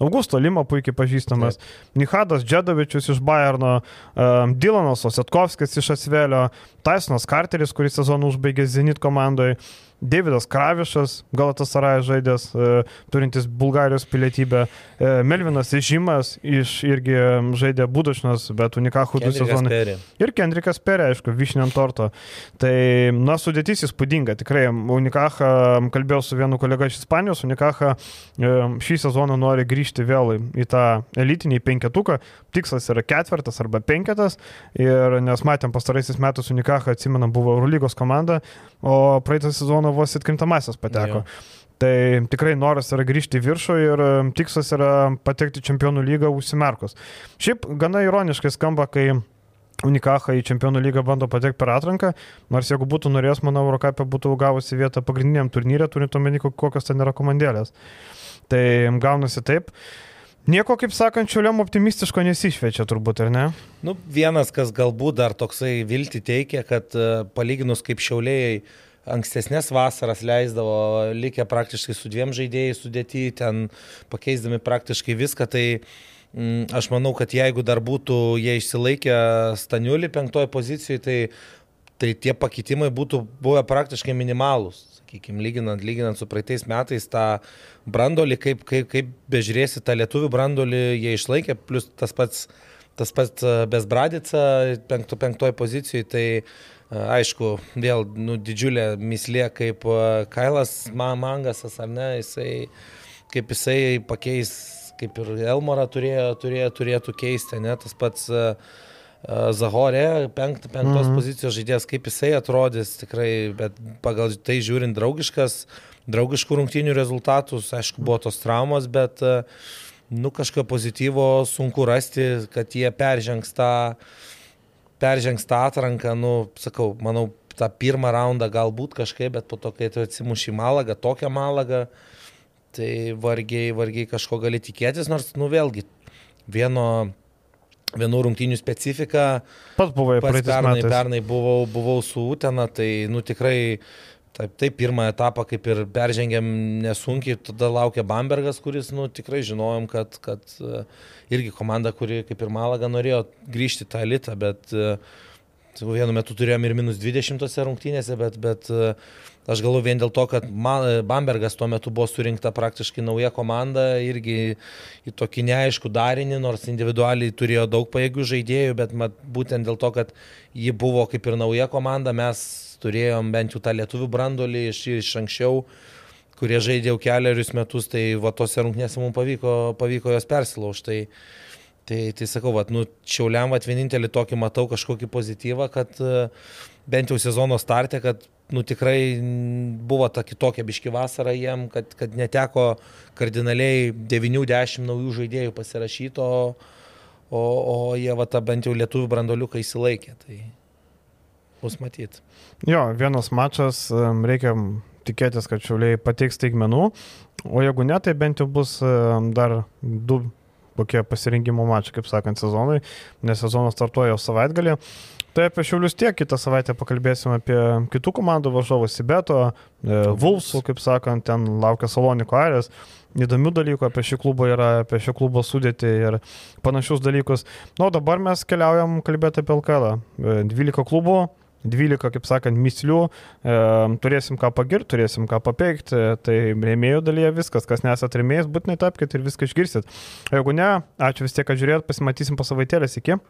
Augusto Lima puikiai pažįstamas, Taip. Nihadas Džedovičius iš Bayerno, Dylanas Osetkovskis iš Asvelio, Tysonas Carteris, kuris sezoną užbaigė Zenit komandoje, Davidas Kravišas, Galatasaray žaidęs, e, turintis Bulgarijos pilietybę, e, Melvinas Ižimas iš irgi žaidė Budašnas, bet Unikachų du sezonai. Ir Kendrikas Perė, aišku, Višniam torto. Tai, na, sudėtis įspūdinga, tikrai. Unikacha, kalbėjau su vienu kolega iš Ispanijos, Unikacha e, šį sezoną nori grįžti vėl į tą elitinį penketuką. Tikslas yra ketvirtas arba penketas. Ir nes matėm pastaraisiais metais Unikacha, atsimenam, buvo Eurolygos komanda, o praeitą sezoną vos atkrintamasis pateko. Jo. Tai tikrai noras yra grįžti į viršų ir um, tikslas yra patekti čempionų lygą užsimerkus. Šiaip gana ironiškai skamba, kai Unikacha į čempionų lygą bando patekti per atranką, nors jeigu būtų norėjęs, manau, Eurocapė būtų gavusi vietą pagrindiniam turnyrė, turint omeny, kokios ten yra komandėlės. Tai gaunasi taip. Nieko, kaip sakant, čiuliam optimistiško nesišvečia turbūt, ar ne? Nu, vienas, kas galbūt dar toksai vilti teikia, kad uh, palyginus kaip šiaulėjai ankstesnės vasaras leisdavo, likę praktiškai su dviem žaidėjais sudėti, ten pakeisdami praktiškai viską, tai mm, aš manau, kad jeigu dar būtų jie išsilaikę Staniulį penktoje pozicijoje, tai, tai tie pakeitimai būtų buvę praktiškai minimalūs. Sakykime, lyginant, lyginant su praeitais metais tą brandolį, kaip, kaip, kaip bežiūrėsi tą lietuvių brandolį, jie išlaikė, plus tas pats, tas pats e, Besbradica penkto, penktoj pozicijoje, tai aišku, vėl nu, didžiulė mislė, kaip Kailas Mangasas, ar ne, jisai, kaip jisai pakeis, kaip ir Elmorą turėjo, turėjo, turėtų keisti, ne, tas pats uh, Zahorė, penkt, penktos -hmm. pozicijos žaidėjas, kaip jisai atrodys, tikrai, bet pagal tai žiūrint draugiškas, draugiškų rungtynių rezultatus, aišku, buvo tos traumos, bet, nu, kažką pozityvo sunku rasti, kad jie peržengs tą, peržengs tą atranką, nu, sakau, manau, tą pirmą raundą galbūt kažkaip, bet po to, kai tu atsimuši malagą, tokią malagą, tai vargiai, vargiai kažko gali tikėtis, nors, nu, vėlgi, vieno vienų rungtynių specifika. Pats buvai pats pernai, metais. pernai buvau, buvau su Utena, tai nu tikrai Taip, taip, pirmą etapą kaip ir peržengėm nesunkiai, tada laukia Bambergas, kuris, nu, tikrai žinojom, kad, kad uh, irgi komanda, kuri kaip ir Malaga norėjo grįžti tą elitą, bet uh, vienu metu turėjom ir minus 20 rungtynėse, bet, bet uh, Aš galvoju vien dėl to, kad Bambergas tuo metu buvo surinkta praktiškai nauja komanda, irgi į tokį neaišku darinį, nors individualiai turėjo daug pajėgių žaidėjų, bet mat, būtent dėl to, kad ji buvo kaip ir nauja komanda, mes turėjom bent jau tą lietuvių brandolį iš, iš anksčiau, kurie žaidė jau keliarius metus, tai va tose rungtynėse mums pavyko, pavyko jos persilaužti. Tai, tai, tai sakau, va, nu, šiauliam va vienintelį tokį matau kažkokį pozityvą, kad bent jau sezono startė, kad nu, tikrai buvo ta kitokia biški vasara jiem, kad, kad neteko kardinaliai 90 naujų žaidėjų pasirašyto, o, o jie va tą bent jau lietuvių brandoliuką įsilaikė. Tai bus matyti. Jo, vienas mačas, reikia tikėtis, kad šiauliai pateiks teigmenų, o jeigu ne, tai bent jau bus dar du kokie pasirinkimo mačai, kaip sakant, sezonui, nes sezonas startuoja jau savaitgalį. Tai apie Šiaulius tiek, kitą savaitę pakalbėsim apie kitų komandų varžovų Sibeto, e, Vulsų, kaip sakant, ten laukia Saloniko Arės. Įdomių dalykų apie šį klubą yra, apie šį klubo sudėtį ir panašius dalykus. Na, o dabar mes keliaujam kalbėti apie LKL. 12 e, klubų, 12, kaip sakant, mislių, e, turėsim ką pagirti, turėsim ką papeikti, e, tai rėmėjų dalyje viskas, kas nesat rėmėjais, būtinai tapkite ir viską išgirsit. Jeigu ne, ačiū vis tiek, kad žiūrėjot, pasimatysim po savaitėlės iki.